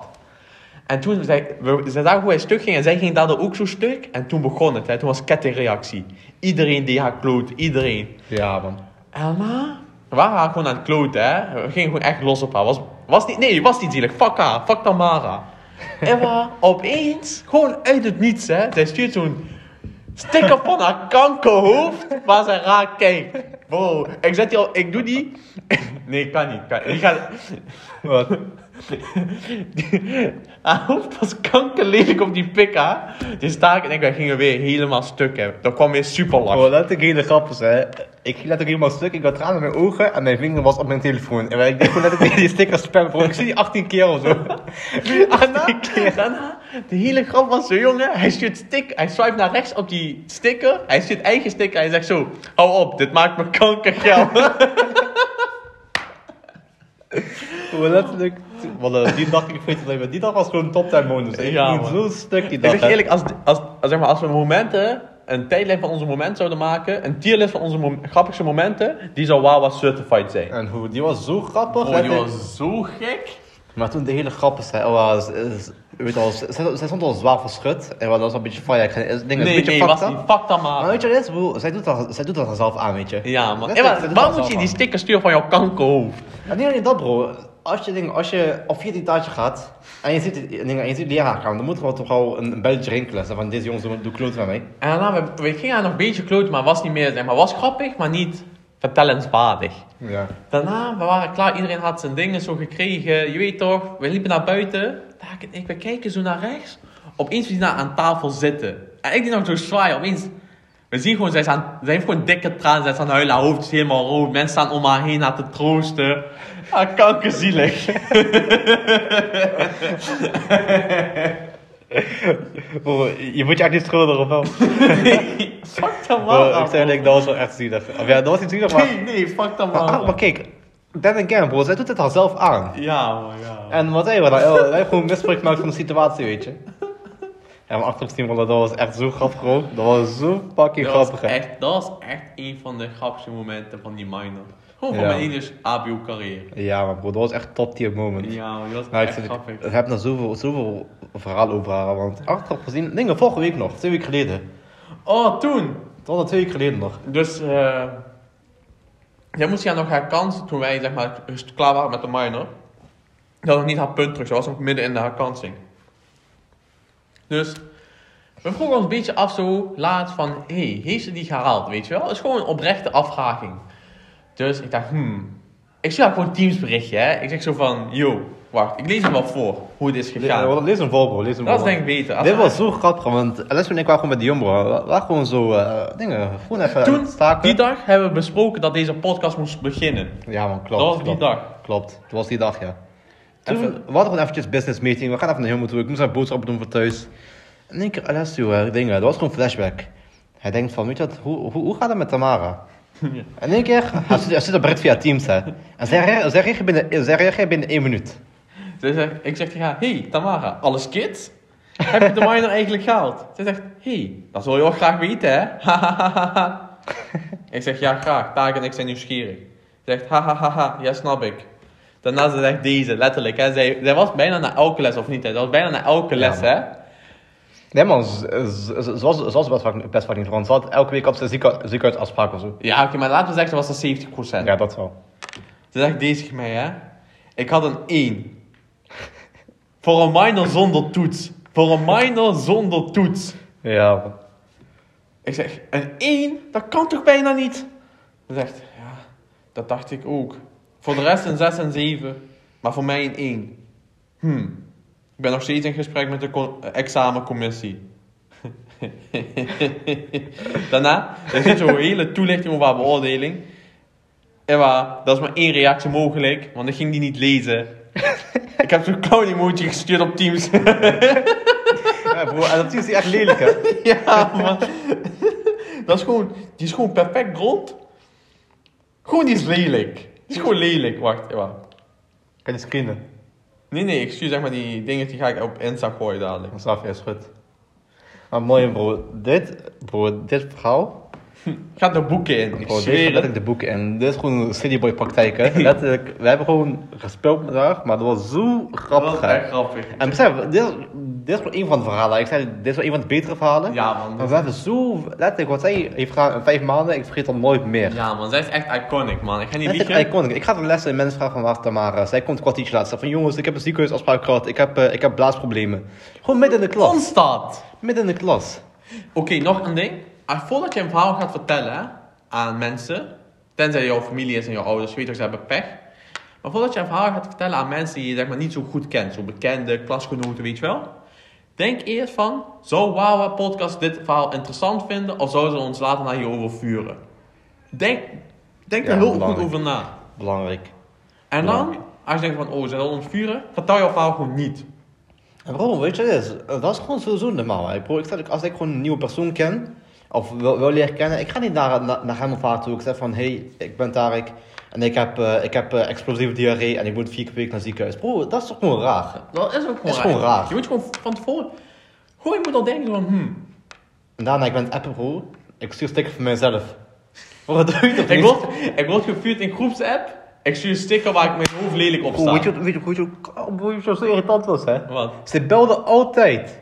En toen, zij, we, ze zagen hoe hij stuk ging en zij ging daardoor ook zo stuk. En toen begon het, hè. toen was kettingreactie. Iedereen die haar kloot, iedereen. Ja, man. Daarna, we waren haar gewoon aan het kloten, hè. We gingen gewoon echt los op haar. Was, was niet, nee, was niet zielig. Fuck haar, fuck Tamara. En (laughs) we, opeens, gewoon uit het niets, hè. Zij stuurt zo'n sticker van haar kankerhoofd, waar zij raar kijkt. Wow, ik zet die al, ik doe die. (laughs) Nee, kan niet. Kan, die gaat, (laughs) Wat? (laughs) haar hoofd was kankerlelijk op die pika. Dus daar en ik, wij gingen weer helemaal stuk hebben. Dat kwam weer super lach. Oh, letterlijk hele grappig, hè. Ik ging letterlijk helemaal stuk, ik had tranen in mijn ogen en mijn vinger was op mijn telefoon. En ik deed gewoon letterlijk die stickers spammen, bro. Ik zie die 18 keer of zo. Daarna, daarna, de hele grap was zo, jongen. Hij stuurt stick, hij swipe naar rechts op die sticker. Hij stuurt eigen sticker. Hij zegt zo, hou op, dit maakt me kankergeel. (laughs) Oh, letterlijk. Want eh, die dag, ik weet het even, die dag was gewoon top 10 bonus. Ik Ja, ging man. zo stuk die Ik dag. zeg hè. eerlijk, als, als, als, zeg maar, als we momenten, een tijdlijn van onze momenten zouden maken, een tierlist van onze mom- grappigste momenten, die zou Wawa certified zijn. En hoe, die was zo grappig. Oh, die was zo gek. Maar toen de hele grap is, hè, oh, was, is, weet wel, zij, zij stond al zwaar verschut. En dat was een beetje fire. Ik zei, is- ding, is Nee, een beetje nee, fucked was up. niet. Fuck dan Maar maar. weet je wat is, bro? Zij doet dat, zij doet dat zelf aan, weet je. Ja, man. Ja, maar waarom moet je die sticker sturen van jouw kankerhoofd? En niet alleen dat, bro. Als je, ding, als je op 14 taartje gaat en je ziet, ding, en je ziet leraar gaan, dan moet er toch wel een, een belletje rinkelen. Van deze jongens doen, doen kloten met mij. En daarna, we, we gingen nog een beetje kloten, maar was niet meer, zeg maar, was grappig, maar niet vertellenswaardig. Ja. Daarna, we waren klaar, iedereen had zijn dingen zo gekregen, je weet toch, we liepen naar buiten, daar, ik, we kijken zo naar rechts, opeens we zien haar aan tafel zitten. En ik die nog zo zwaaien, opeens, we zien gewoon, zij, is aan, zij heeft gewoon dikke tranen, zij is aan het huilen, haar hoofd is helemaal rood, mensen staan om haar heen haar te troosten. Ah, kankerzielig. (laughs) Je moet je echt niet schuldig of wel? (laughs) fuck ik zei eerlijk, dat was wel echt zielig. Of ja, dat was niet zielig, maar... Nee, nee, fuck dan Maar, ah, maar maar. kijk, then again, bro, zij doet het al zelf aan. Ja, man, ja. En wat we dan? Wij hebben gewoon misbruik gemaakt van de situatie, weet je. Ja, maar achteraf zien we dat was echt zo grappig, bro. Dat was zo fucking Dat was, grappig, hè. echt, dat was echt een van de grappigste momenten van die minor. Gewoon van Ja. mijn hele ABO carrière. Ja, maar bro, dat was echt top tier moment. Ja, dat was ik, echt zit, grappig. ik heb nog zoveel, zoveel verhalen over haar, want achteraf gezien, dingen, vorige week nog, twee weken geleden. Oh, toen. Dat was twee weken geleden nog. Dus, eh jij moest ja nog herkansen toen wij, zeg maar, klaar waren met de minor. Dat nog niet haar punt terug, ze was nog midden in de herkansing. Dus, we vroegen ons een beetje af zo laat van, hé, hey, heeft ze die gehaald, weet je wel? Het is gewoon een oprechte afvraging. Dus ik dacht, hmm. Ik stuur gewoon een teamsberichtje, hè. Ik zeg zo van, yo, wacht, ik lees hem wel voor, hoe het is gegaan. Le- Lees hem vol, bro, lees hem Dat is denk ik beter. Als Dit was zo grappig, want Alessio en ik waren gewoon met die jongen, bro. We waren gewoon zo, eh, dingen, gewoon even Toen, het staken. die dag hebben we besproken dat deze podcast moest beginnen. Ja man, klopt. Dat was die dag. Klopt, dat was die dag, ja. Toen, Even- we hadden gewoon eventjes business meeting, we gaan even naar helemaal toe, ik moest haar boodschappen doen voor thuis. En in één keer Alessio, eh, dingen, dat was gewoon flashback. Hij denkt van, weet je wat, hoe, hoe, hoe gaat het met Tamara? (laughs) En één keer, hij zit, hij zit op via Teams, hè. En zij, rea- zij reageert binnen, zij reageert binnen één minuut. Ze zegt, ik zeg tegen haar, hey Tamara, alles kids? Heb je de minor eigenlijk gehaald? Ze zegt, hey, dat wil je wel graag weten hè? (laughs) (laughs) ik zeg, ja graag, Taak en ik zijn nieuwsgierig. Ze zegt, hahaha, ja snap ik. Daarna ze zegt deze, letterlijk. Hè. Zij, zij was bijna naar elke les, of niet? Hè? Zij was bijna naar elke les, hè? Nee man, zoals, zoals best vaak, best vaak niet veranderd. Ze had elke week op zijn zieke- ziekenhuisafspraak of zo. Ja, oké, maar laten we zeggen, dat was er 70%. Ja, dat wel. Ze zegt deze mij, hè? Ik had een 1. Voor een minor zonder toets. Voor een minor zonder toets. Ja, man. Ik zeg, een 1? Dat kan toch bijna niet? Ze zegt, ja, dat dacht ik ook. Voor de rest een 6 en 7, maar voor mij een 1. Hm. Ik ben nog steeds in gesprek met de co- examencommissie. (laughs) Daarna, er zit zo'n hele toelichting over haar beoordeling. Ewa, dat is maar één reactie mogelijk, want ik ging die niet lezen. (laughs) ik heb zo'n clown emoji gestuurd op Teams. (laughs) Ja, bro, en dat is echt lelijk, hè? ja, man. Dat is gewoon, die is gewoon perfect rond. Gewoon, die is lelijk. Die is gewoon lelijk. Wacht, ja. Kan je screenen? Nee, nee, ik stuur zeg maar die dingen, die ga ik op Insta gooien dadelijk. Dat is goed. Maar mooi, bro. Dit, bro, dit verhaal. Gaat de boeken in, ik dit zweer letterlijk de boeken in. Dit is gewoon een cityboy praktijk, hè? (laughs) Letterlijk, we hebben gewoon gespeeld met haar, maar dat was zo Dat grappig, was hè? echt grappig. En besef, dit, is- dit is gewoon een van de verhalen. Ik zei, dit is wel een van de betere verhalen. Ja, man. Maar we hebben zo, letterlijk, wat zij heeft gedaan in vijf maanden, ik vergeet dat nooit meer. Ja, man, zij is echt iconic, man. Ik ga niet liegen. iconic. Ik ga de lessen en mensen vragen van waar Tamara. Zij komt een kwartiertje zegt van jongens, ik heb een ziekenhuisafspraak gehad. Ik heb, eh, ik heb blaasproblemen. Gewoon midden in de klas. Constant. Midden in de klas. Oké, nog een ding. Ah, Voordat je een verhaal gaat vertellen aan mensen, tenzij jouw familie is en jouw ouders, weet je, ze hebben pech. Maar voordat je een verhaal gaat vertellen aan mensen die je zeg maar, niet zo goed kent, zo bekende klasgenoten, weet je wel. Denk eerst van, zou Wawa Podcast dit verhaal interessant vinden of zouden ze ons later naar hierover vuren? Denk, denk Ja, er heel goed over na. Belangrijk. En dan, als je denkt van, oh, ze willen ons vuren, vertel jouw verhaal gewoon niet. En bro, weet je het is? Dat is gewoon sowieso normaal. Hè. Bro, ik als ik gewoon een nieuwe persoon ken, of wil, wil leren kennen, ik ga niet naar, naar, naar hem of haar toe. Ik zeg van, hey, ik ben Tarek. En ik heb, eh, ik heb eh, explosieve diarree en ik moet vier keer per week naar ziekenhuis. Bro, dat is toch gewoon raar? Dat is ook gewoon, is gewoon raar. Je moet gewoon van tevoren, gewoon je moet al denken van, hmm, En daarna, ik ben het appen, bro. Ik stuur stickers voor mijzelf. Bro, dat doe je toch Ik word, ik word gevuurd in groepsapp. Ik stuur een sticker waar ik mijn hoofd lelijk op sta. weet je, wat- weet je, weet je, oh, bro, je wat zo irritant was, hè? Wat? Ze belde altijd.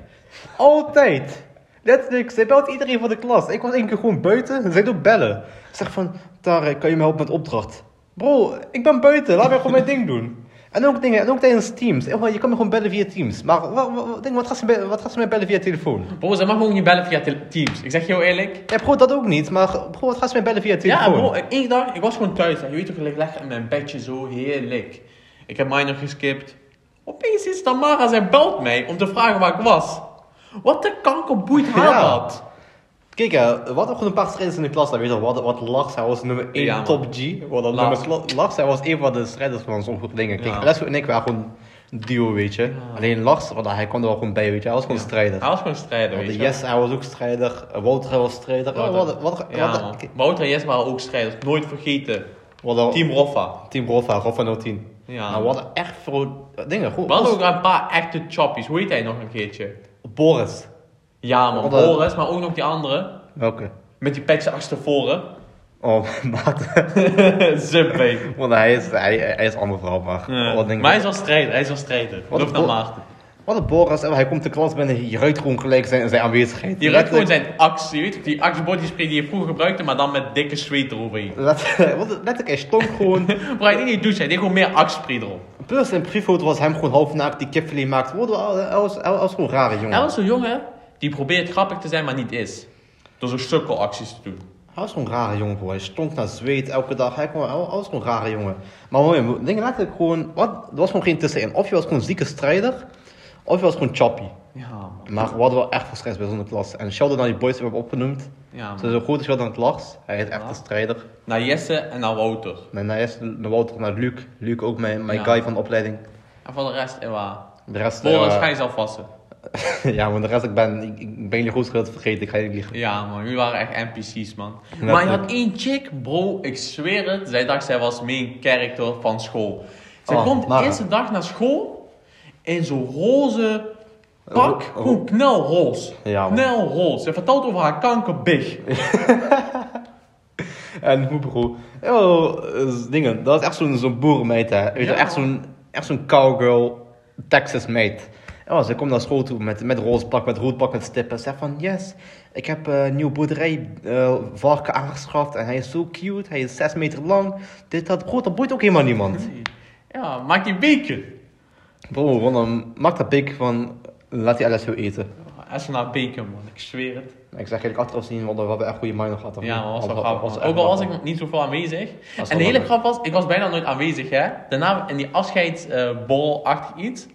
Altijd. Letterlijk, ze belt iedereen van de klas. Ik was één keer gewoon buiten en zij doet bellen. Ik zeg van, Tarek, kan je me helpen met opdracht? Bro, ik ben buiten, laat mij gewoon mijn ding doen. En ook dingen, en ook tijdens Teams. Je kan me gewoon bellen via Teams. Maar wat, wat, denk, wat, gaat ze, wat gaat ze mij bellen via telefoon? Bro, ze mag me ook niet bellen via Teams. Ik zeg je heel eerlijk. Ja, bro, dat ook niet. Maar bro, wat gaat ze mij bellen via telefoon? Ja, bro, één dag, ik was gewoon thuis. En je weet toch, ik lekker in mijn bedje zo, heerlijk. Ik heb minor geskipt. Opeens is Tamara, zij belt mij om te vragen waar ik was. Wat de kanker boeit haar Ja. dat? Kijk, eh, we hadden gewoon een paar strijders in de klas. Dan weet je wel, wat, wat Lars, hij was nummer 1 Ja, man. top G. Wat dan Lars. nummer Kla- Lars, hij was een van de strijders van zo'n groep dingen. Kijk, Ja. En ik waren gewoon duo, weet je. Alleen Lars, want hij kwam er wel gewoon bij, weet je. Hij was gewoon strijder. Hij was gewoon strijder, weet Want je Jess, hij was ook strijder. Eh, Wouter, hij was strijder. Wouter. Wat, wat, wat, Ja, wat- man. kijk, Wouter en Jess waren ook strijders. Nooit vergeten. wat- Team Roffa. Team Roffa, Roffa 010. Ja. Nou, we hadden echt voor dingen. Goed, We hadden ook een paar echte choppies. Hoe heet hij nog een keertje? Boris. Ja man, Hadden- Boris, maar ook nog die andere. Welke? Met die petje achterstevoren. Oh, (laughs) maat. (laughs) Subway. Want hij is, hij, hij is ander verhaal, maar. Ja. Wat dingen. Maar hij is wel strijder, hij is wel strijder. Wat een naar bo- Maarten. Wat een Boris, en hij komt de klas binnen, je ruikt gewoon gelijk zijn, zijn aanwezigheid. Die ruikt gewoon zijn je weet die Axe body spray die je vroeger gebruikte, maar dan met dikke zweet eroverheen. Letterlijk, (laughs) hij stonk gewoon. (laughs) Maar hij deed niet douchen, hij deed gewoon meer Axe spray erop. Plus in privéfoto was hem gewoon half naakt die kipfilet maakt. Hij was, hij was gewoon een rare jongen. Hij was zo'n jongen die probeert grappig te zijn, maar niet is. Door zo'n sukkelacties te doen. Hij was gewoon een rare jongen, bro. Hij stonk naar zweet elke dag. Hij, kon, hij was gewoon een rare jongen. Maar mooi, dingen letterlijk gewoon... Wat, er was gewoon geen tussenin. Of je was gewoon een zieke strijder, of je was gewoon choppy. Ja man. Maar we hadden wel echt veel stress bij zo'n klas. En shout-out naar die boys die we hebben opgenoemd. Ja Ze zijn zo goed als wel aan het Lars. Hij is echt een strijder. Naar Jesse en naar Wouter. En hij is naar Wouter, naar Luc. Luc ook mijn, mijn Ja. guy van de opleiding. En voor de rest, Ewa. De rest... Boris, eh, ga je zelf wassen. (laughs) ja, maar de rest, ik ben, ik, ik ben jullie goed schuld vergeten. Ik ga je niet liegen. Ja man, jullie waren echt NPC's man. Maar je had één chick, bro, ik zweer het. Zij dacht zij was main character van school. Zij Oh, komt de eerste dag naar school in zo'n roze pak. Ro- Gewoon knelroze. Ja, knelroze. Ze vertelt over haar kankerbig. (laughs) En hoe bro? Oh, dingen. Dat is echt zo'n zo'n boerenmeid, hè. Weet je, Ja. echt zo'n echt zo'n cowgirl Texas meid. Oh, ze komt naar school toe met, met roze pak, met rood pak, met stippen. Ze zegt van, yes, ik heb eh, een nieuwe boerderij eh, varken aangeschaft. En hij is zo cute, hij is 6 meter lang. Dit, dat, dat boeit ook helemaal niemand. Ja, maak die bacon. Bro, dan maak dat pik van, laat die alles zo eten. Naar bacon, man. Ik zweer het. Ik zeg eigenlijk achteraf zien, want we hebben echt goede mind gehad. of Ja, was wel grappig. was Ook al was ik niet zoveel aanwezig. En de hele grap was, ik was bijna nooit aanwezig, hè. Daarna in die afscheidsbol-achtig iets.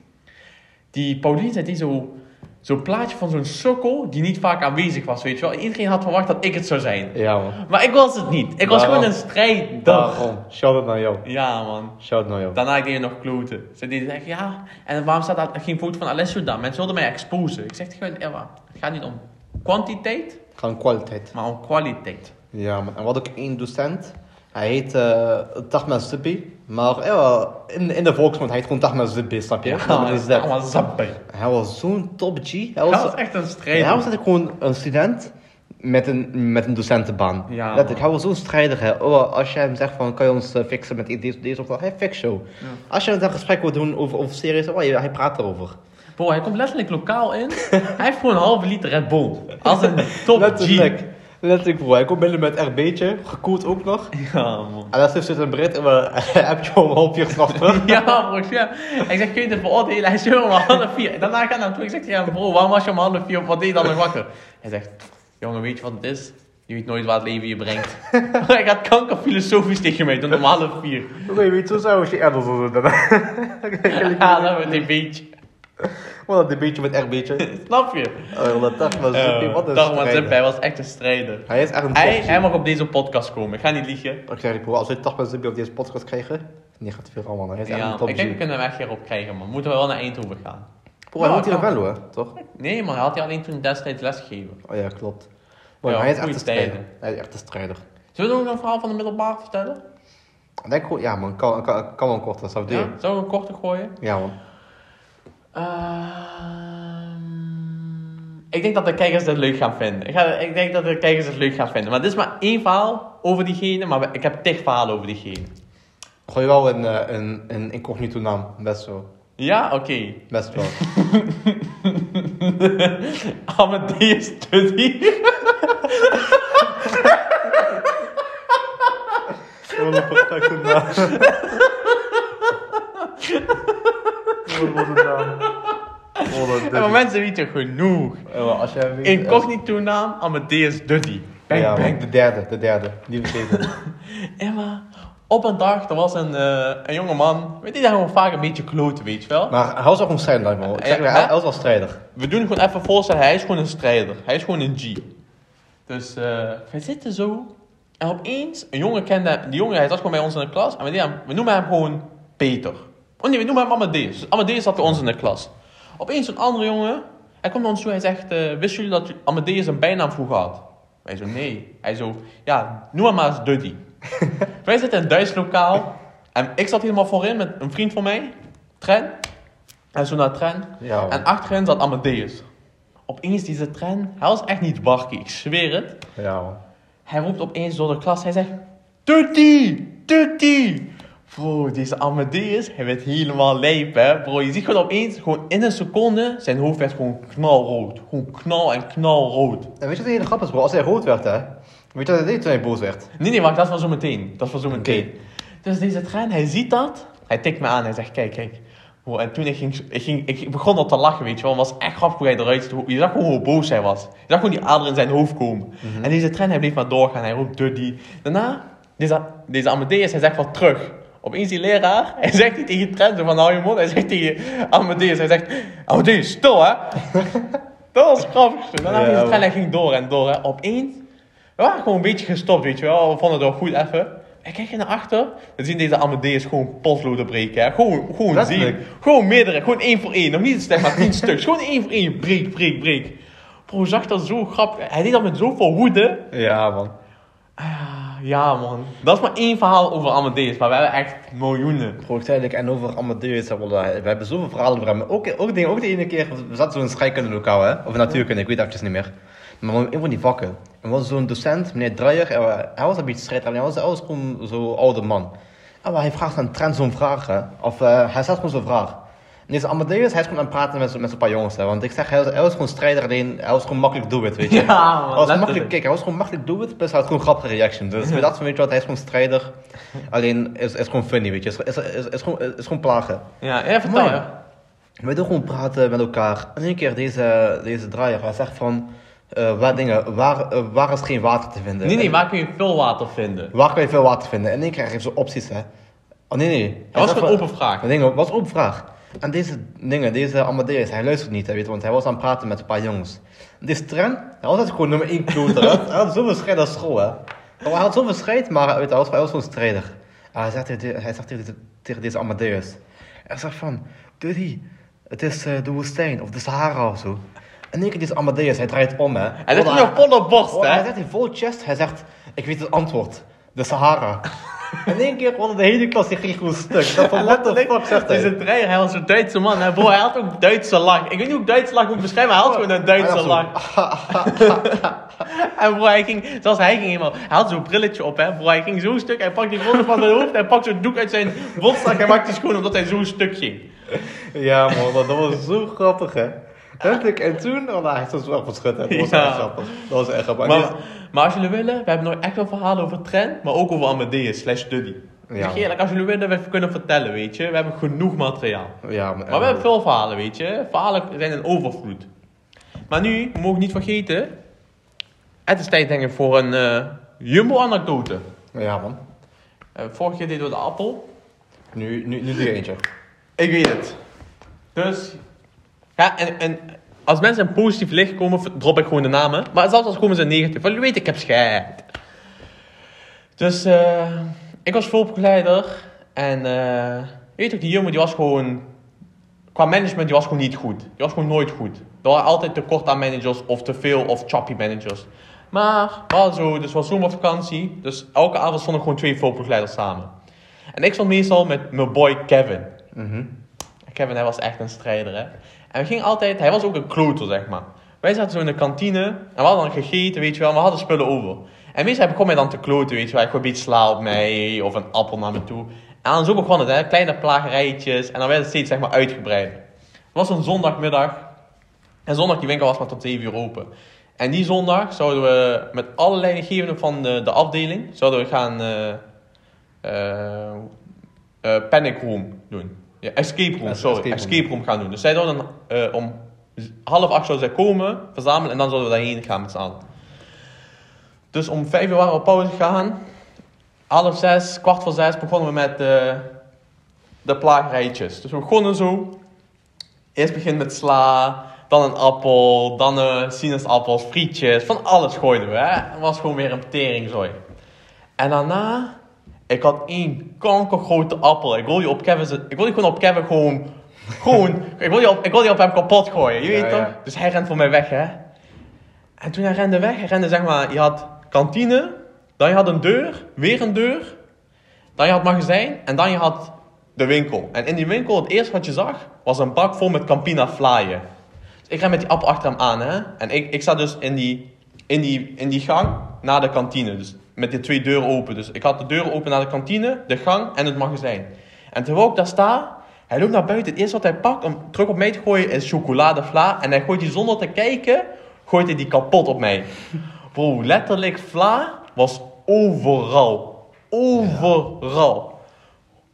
Die Pauline zei die zo... Zo'n plaatje van zo'n sukkel die niet vaak aanwezig was, weet je wel. En iedereen had verwacht dat ik het zou zijn. Ja, man. Maar ik was het niet. Ik was gewoon een strijder. Daarom. Shout out naar jou. Ja, man. Shout out naar jou. Daarna deed je nog kloten. Ze deden zeggen, ja, en waarom staat daar geen foto van Alessio dan? Mensen wilden mij exposen. Ik zeg gewoon, Eva, het gaat niet om kwantiteit, Gewoon kwaliteit. maar om kwaliteit. Ja, man. En wat ook één docent. Hij heet uh, Tahma Zibbi. Maar ja, in, in de volksmond heet gewoon Tahma Zibbi, snap je? Ja, Maar dat is dat dat. was. Hij was zo'n top G. Hij Dat was, was echt een hij strijder. was eigenlijk gewoon een student met een, met een docentenbaan. Ja, man. hij was zo'n strijder. Hè. Oh, als je hem zegt van, kan je ons eh, fixen met deze, deze of dat, hij fix show. Ja. Als je een gesprek wil doen over, over series, oh, hij praat erover. Bro, hij komt letterlijk lokaal in. (laughs) hij heeft gewoon een halve liter Red Bull. Als een top G. Letterlijk. Bro. Hij komt binnen met RB'tje, gekoeld ook nog. Ja, man. En dat zit een Brit en we (laughs) heb je al een half uur vanaf terug. (laughs) Ja, bro, ja. Ik zeg, kun je dit veroordelen? Hij zegt, om half vier. Daarna gaat hij naar hem toe. Ik zeg, ja, bro, waarom was je om half vier? Wat deed je dan nog wakker? Hij zegt, jongen, weet je wat het is? Je weet nooit waar het leven je brengt. (laughs) hij gaat kanker filosofisch tegen mij doen om half vier. Oké, weet je, zo zou je eerder zo doen. Ja, dat we een beetje. (laughs) Wat een beetje met RB'tje. (laughs) Snap je? Oh, dat dacht was Uh, wat een Dag, man, strijder. Zip, hij was echt een strijder. Hij is echt een Hij, hij mag op deze podcast komen. Ik ga niet liegen. Ik zeg als we Zippy op deze podcast krijgen, negatief allemaal. Hij is echt Ja, een top ik denk we kunnen hem echt hierop krijgen, man. Moeten we wel naar Eindhoven gaan. Bro, hij moet hier wel hoor, toch? Nee, man, hij had hij alleen toen destijds lesgegeven. Oh ja, klopt. Ja, hij is echt een strijder. Hij is echt een strijder. Zullen we nog een verhaal van de middelbare vertellen? Ik denk gewoon, ja man, kan, kan, kan wel kort, dat zou ik Ja? doen. Zullen we een korte gooien? Ja man. Ehm, ik denk dat de kijkers dit leuk gaan vinden. Ik, ga, ik denk dat de kijkers het leuk gaan vinden. Maar dit is maar één verhaal over diegene, maar ik heb tig verhalen over diegene. Gooi wel een, eh, een, een incognito naam, best wel. Ja, oké. Best wel. (laughs) Amadeus Study. Wat een (laughs) En maar mensen weten genoeg. Als jij weet... Incognito naam Amadeus Duddy. Bang, ja, de derde, de derde. Die vergeten. (laughs) Emma, op een dag, er was een, eh een jonge man. Weet je, daar gewoon vaak een beetje kloten, weet je wel. maar hij was ook een strijder, man. Ik zeg Ja, hè? hij hij was wel strijder. We doen gewoon even voorstellen, hij is gewoon een strijder. Hij is gewoon een G. Dus eh wij zitten zo. En opeens, een jongen kende hem. Die jongen, hij zat gewoon bij ons in de klas. En we, hem- we noemen hem gewoon Peter. Oh nee, we noemen hem Amadeus. Amadeus zat bij ons in de klas. Opeens een andere jongen. Hij komt naar ons toe hij zegt, eh, wisten jullie dat Amadeus een bijnaam vroeger had? Wij zo, nee. Hij zo, ja, noem hem maar eens Duddy. (laughs) wij zitten in een Duits lokaal. En ik zat helemaal voorin met een vriend van mij. Tren. En zo naar Tren. Ja. En achterin zat Amadeus. Opeens deze tren, hij was echt niet barkie, ik zweer het. Ja. Hij roept opeens door de klas, hij zegt... Tutti! Tutti! Bro, deze Amadeus, hij werd helemaal lijp, hè. Bro, je ziet gewoon opeens, gewoon in een seconde, zijn hoofd werd gewoon knalrood. Gewoon knal en knalrood. En weet je wat de hele grap is, bro? Als hij rood werd, hè? Weet je wat hij deed toen hij boos werd? Nee, nee, wacht, dat was zo meteen. Dat was zo meteen. Dus deze trein, hij ziet dat. Hij tikt me aan, hij zegt, kijk, kijk. Bro, en toen ik ging, ik ging, ik begon al te lachen, weet je wel. Het was echt grappig hoe hij eruit ziet. Je zag gewoon hoe boos hij was. Je zag gewoon die ader in zijn hoofd komen. En deze trein, hij bleef maar doorgaan. Hij roept Duddy. Daarna, deze, deze Amadeus, hij zegt wat terug. Opeens die leraar, hij zegt niet tegen Trent van hou je mond. Hij zegt tegen Amadeus, hij zegt, Amadeus, stil hè. (laughs) Dat was grappig. Daarna Ja, trein, hij ging door en door hè. Opeens, we waren gewoon een beetje gestopt, weet je wel. We vonden het wel goed even. En kijk je naar achter, we zien deze Amadeus gewoon potloden breken. Hè. Gewoon, gewoon Letterlijk. zien. Gewoon meerdere, gewoon één voor één. Nog niet zeg maar tien (laughs) stuks. Gewoon één voor één. Breek, breek, breek. Bro, zag dat zo grappig. Hij deed dat met zoveel woede. Ja, man. Ah, ja, man. Dat is maar één verhaal over Amadeus, maar we hebben echt miljoenen. Bro, ik en over Amadeus, we hebben zoveel verhalen over hem. Ook, ook, ook de ene keer, we zaten zo in scheikunde lokaal, hè? Of natuurkunde, ik weet eventjes niet meer. Maar een van die vakken. Er was zo'n docent, meneer Dreyer, hij wa- hij was een beetje strijd, hij was, hij was gewoon zo'n oude man. En hij vraagt aan Trent zo'n vraag, of eh, hij stelt gewoon zo'n vraag. En deze Amadeus, hij is gewoon aan het praten met, zo- met zo'n paar jongens, hè. want ik zeg, hij was, hij was gewoon strijder, alleen hij was gewoon makkelijk do it, weet je. (laughs) Ja, man, hij was makkelijk, kijk, hij was gewoon makkelijk do it, plus hij had gewoon een grappige reaction. Dus we (laughs) dachten van, weet je wat, hij is gewoon strijder, alleen is, is gewoon funny, weet je, is, is, is, is, gewoon, is gewoon plagen. Ja, ja vertel je. We doen gewoon praten met elkaar. En een keer deze, deze draaier, hij zegt van, eh, waar, dingen, waar, eh, waar is geen water te vinden? Nee, nee, waar kun je veel water vinden? waar kan je veel water vinden? En één keer geeft ze opties, hè. Oh nee, nee. Dat was een open vraag. Dingen, was een open vraag. En deze dingen, deze Amadeus, hij luistert niet, hè, weet want hij was aan het praten met een paar jongens. Deze Tren, hij was altijd gewoon nummer één kloter, hè. Hij had zoveel strijd als school, hè. Hij had zoveel strijd, maar weet hij was, hij was gewoon strijder. En hij zegt, tegen- hij zegt tegen, deze- tegen deze Amadeus, hij zegt van, Duddy, het is eh, de woestijn of de Sahara of zo. En één keer deze Amadeus, hij draait om, hè. Is Oh, nog volle borst, Oh, hij hè? zegt in vol chest, hij zegt, ik weet het antwoord. De Sahara. In één keer wordt de hele klas die ging gewoon stuk. Dat van, what the letterlijk, fuck zegt hij? Deze dreiger, hij was een Duitse man. Hè, bro, hij had ook Duitse lach. Ik weet niet hoe ik Duitse lach moet beschrijven, maar hij had gewoon een Duitse Hij lach. (laughs) En bro, hij ging, zelfs hij ging helemaal, hij had zo'n brilletje op, hè. Bro, hij ging zo stuk, hij pakt die bril van zijn hoofd, hij pakt zo'n doek uit zijn borstzak en maakt die schoon omdat hij zo stuk ging. Ja man, dat was zo grappig hè. Letterlijk, en toen, oh, nou, hij stond wel hè. Dat was Ja. echt grappig. Dat was echt grappig. Maar, maar als jullie willen, we hebben nog echt wel verhalen over Trent, maar ook over Amadeus slash Duddy. Ja. Eerlijk, als jullie willen, we kunnen vertellen, weet je. We hebben genoeg materiaal. ja, Maar we hebben veel verhalen, weet je. Verhalen zijn een overvloed. Maar nu, we mogen niet vergeten, het is tijd denk ik voor een eh, Jumbo-anekdote. Ja man. Eh, vorige keer deden we de appel. Nu, nu, nu doe je eentje. Ik weet het. Dus, ja, en, en als mensen in positief licht komen, drop ik gewoon de namen. Maar zelfs als komen ze in negatief, want jullie weten, ik heb scheid. Dus, eh, ik was voorbegeleider. En, eh, weet je ook, die jongen die was gewoon, qua management, die was gewoon niet goed. Die was gewoon nooit goed. Er waren altijd tekort aan managers, of te veel, of choppy managers. Maar, wel zo, dus was zomervakantie. Dus elke avond stonden gewoon twee voorbegeleiders samen. En ik stond meestal met mijn boy Kevin. Mhm. Kevin, hij was echt een strijder, hè. En we gingen altijd, hij was ook een kloter, zeg maar. Wij zaten zo in de kantine en we hadden dan gegeten, weet je wel, we hadden spullen over. En meestal begon hij dan te kloten, weet je wel. Hij beetje sla op mij of een appel naar me toe. En dan zo begon het, hè. Kleine plagerijtjes en dan werd het steeds, zeg maar, uitgebreid. Het was een zondagmiddag. En zondag, die winkel was maar tot 7 uur open. En die zondag zouden we met alle leidinggevenden van de, de afdeling, zouden we gaan... eh, eh, eh, panic room doen. Ja, escape room, sorry. escape Escape, room. gaan doen. Dus zij zouden eh, om half acht zouden zij komen, verzamelen en dan zouden we daarheen gaan met z'n allen. Dus om vijf uur waren we op pauze gegaan. Half zes, kwart voor zes begonnen we met eh, de plaagrijtjes. Dus we begonnen zo. Eerst begin met sla, dan een appel, dan eh sinaasappels, frietjes. Van alles gooiden we. Hè. Het was gewoon weer een teringzooi. En daarna, ik had één kankergrote appel. Ik wil die op Kevin, ik wil die gewoon op Kevin gewoon, gewoon, ik wil die op, ik wil die op hem kapot gooien. Je Ja, weet toch? ja. Dus hij rent voor mij weg, hè. En toen hij rende weg, hij rende zeg maar, je had kantine, dan je had een deur, weer een deur, dan je had magazijn en dan je had de winkel. En in die winkel, het eerste wat je zag, was een bak vol met Campina flaaien. Dus ik ren met die appel achter hem aan, hè. En ik, ik sta dus in die, in, die, in die gang naar de kantine. Dus met die twee deuren open. Dus ik had de deuren open naar de kantine, de gang en het magazijn. En terwijl ik daar sta, hij loopt naar buiten. Het eerste wat hij pakt om terug op mij te gooien is chocoladevla. En hij gooit die zonder te kijken, gooit hij die kapot op mij. Bro, letterlijk, vla was overal. Overal.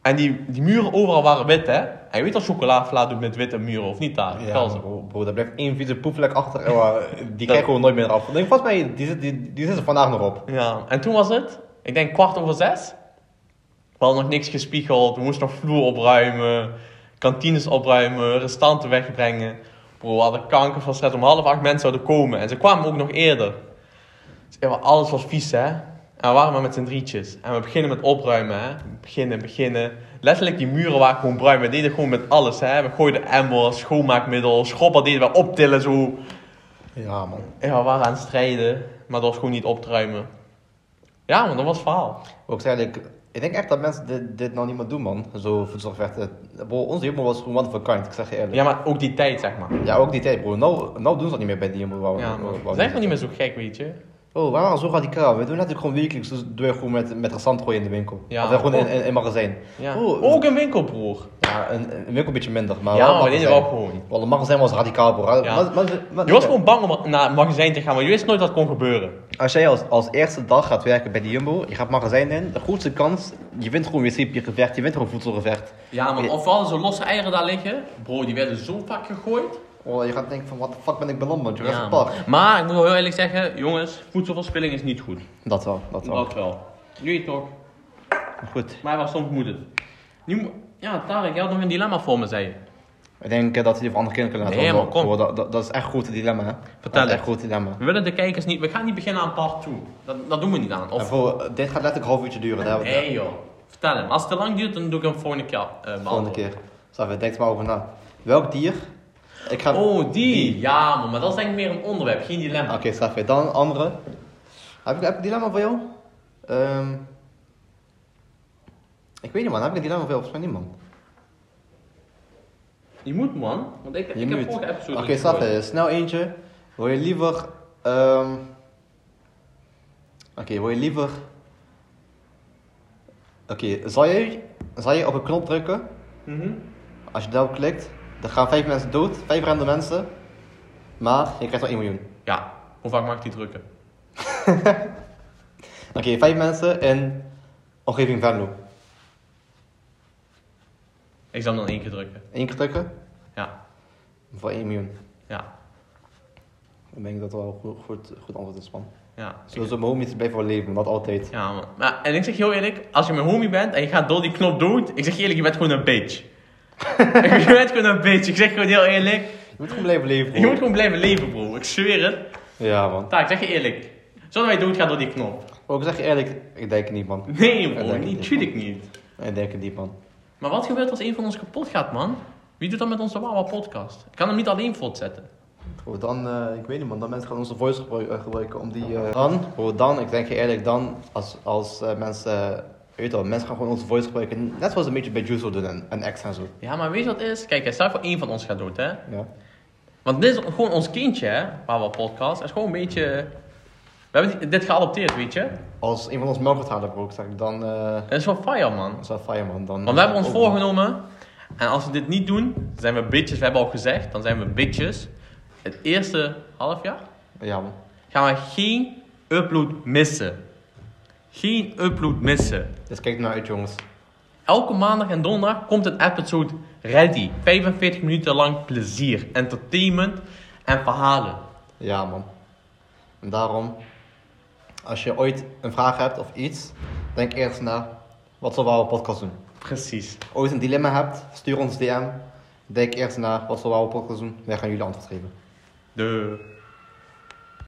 En die, die muren overal waren wit, hè. En je weet dat chocoladevla doet met witte muren, of niet daar? Ja, bro, bro, daar blijft één vieze poefvlek achter. uh, (laughs) die kijken gewoon nooit meer eraf. Ik denk, volgens mij, die, zit- die, die zit er vandaag nog op. Ja, en toen was het, ik denk kwart over zes. We hadden nog niks gespiegeld, we moesten nog vloer opruimen, kantines opruimen, restanten wegbrengen. Bro, we hadden kanker van stress om half acht mensen zouden komen. En ze kwamen ook nog eerder. Dus alles was vies, hè. En we waren maar met z'n drietjes. En we beginnen met opruimen, hè. Beginnen, beginnen. Letterlijk, die muren waren gewoon bruin. We deden gewoon met alles, hè. We gooiden emmers, schoonmaakmiddel, schopper deden we optillen, zo. Ja, man. Ja, we waren aan het strijden, maar dat was gewoon niet op te ruimen. Ja, man, dat was het verhaal. Ook zei ik, denk echt dat mensen dit, dit nou niet meer doen, man. Zo voedselgevechten. Bro, onze humor was gewoon one of a kind, ik zeg je eerlijk. Ja, maar ook die tijd, zeg maar. Ja, ook die tijd, bro. Nou, nou doen ze dat niet meer bij die humor. Ja, man. zijn niet meer zo gek, weet je. Oh, we waren zo radicaal. We doen letterlijk gewoon wekelijks. Dus doe je gewoon met, met restant gooien in de winkel. Ja. Of gewoon in, in, in magazijn. Ja. Oh, Ook een winkelbroer. Ja, een, een winkel een beetje minder. Maar Ja, maar dit wel gewoon. Wel, een magazijn was radicaal, bro. Ja. Maar- maar- maar- Je was gewoon bang om naar het magazijn te gaan, maar je wist nooit wat kon gebeuren. Als jij als, als eerste dag gaat werken bij de Jumbo, je gaat het magazijn in, de grootste kans, je wint gewoon wc-papiergevecht, je wint gewoon voedselgevecht. Ja, man. Of hadden zo losse eieren daar liggen. Bro, die werden zo vaak gegooid. Oh, je gaat denken van, wat de fuck ben ik beland, man. Je Ja, pak. maar ik moet wel heel eerlijk zeggen, jongens, voedselverspilling is niet goed. Dat wel, dat wel. Dat wel. Jullie toch? Goed. Maar was soms moeder. Nu, mo- ja, Tarek, je had nog een dilemma voor me, zei je. Ik denk eh, dat we die voor andere kinderen kunnen Nee, laten maar kom. Dat, dat, dat is echt een groot dilemma, hè. Vertel Dat is echt het. een groot dilemma. We willen de kijkers niet, we gaan niet beginnen aan part 2. Dat, dat doen we niet aan. Of, bro, dit gaat letterlijk een half uurtje duren. Het nee joh. Vertel hem. Als het te lang duurt, dan doe ik hem volgende keer. eh, de volgende keer. Safi, denk maar over na. Welk dier? Ik ga... Oh, die. Ja, man, maar dat is denk ik meer een onderwerp, geen dilemma. Oké, Safi. Dan andere. Heb ik, heb ik een dilemma voor jou? Ehm ik weet niet, man. Heb ik een dilemma voor jou? Volgens mij niet, man. Je moet, man. Want ik, Je ik heb moet. vorige episode Oké. Safi. Snel eentje. Wil je liever... ehm Oké, wil je liever... Oké, zal, je, zal je op een knop drukken? Mhm. Als je daarop klikt, dan gaan vijf mensen dood. Vijf random mensen. Maar je krijgt wel 1 miljoen. Ja, hoe vaak mag ik die drukken? (laughs) Oké, vijf mensen in omgeving Venlo. Ik zal hem dan één keer drukken. Eén keer drukken Ja, voor 1 miljoen. ja, Dan denk ik dat het wel goed, goed, goed antwoord is, man. ja. Sowieso mijn homies blijven wel leven, dat altijd. Ja, man. Maar, en ik zeg heel eerlijk, als je mijn homie bent en je gaat door die knop dood, ik zeg je eerlijk, je bent gewoon een bitch. (laughs) je bent gewoon een bitch. Ik zeg gewoon heel eerlijk, Je moet gewoon blijven leven, bro. je moet gewoon blijven leven, bro. Ik zweer het. Ja, man. Taak, zeg je eerlijk. Zullen wij doodgaan door die knop? Ook zeg je eerlijk, ik denk het niet, man. Nee, Ik bro. het Niet, tuurlijk niet. Ik denk het niet, man. Maar wat gebeurt als een van ons kapot gaat, man? Wie doet dat met onze Wawa podcast? Ik kan hem niet alleen voortzetten. Bro, dan, eh, ik weet niet, man. Dan mensen gaan onze voice eh, gebruiken om die... eh, Dan, bro, dan, ik denk je eerlijk, dan, als, als mensen... weet je wel, mensen gaan gewoon onze voice gebruiken. Net zoals een beetje bij Juice doen en, en X en zo. Ja, maar weet je wat is? Kijk, stel voor één van ons gaat dood, hè? Ja. Want dit is gewoon ons kindje, hè? Wawa podcast. Het is gewoon een beetje... We hebben dit geadopteerd, weet je? Als een van ons melk gaat halen, bro, ik zeg, dan... eh Het is wel fire, man. dat is wel fire, man. Dan, Want we hebben ons ook, voorgenomen. En als we dit niet doen, dan zijn we bitches. We hebben al gezegd, dan zijn we bitches. Het eerste half jaar. Ja, man. gaan we geen upload missen. Geen upload missen. Dus kijk naar uit, jongens. Elke maandag en donderdag komt een episode ready. 45 minuten lang plezier, entertainment en verhalen. Ja, man. En daarom, als je ooit een vraag hebt of iets, denk eerst na, wat zullen we op podcast doen? Precies. Ooit een dilemma hebt, stuur ons DM. Denk eerst na, wat zullen we op podcast doen? Wij gaan jullie antwoord geven. De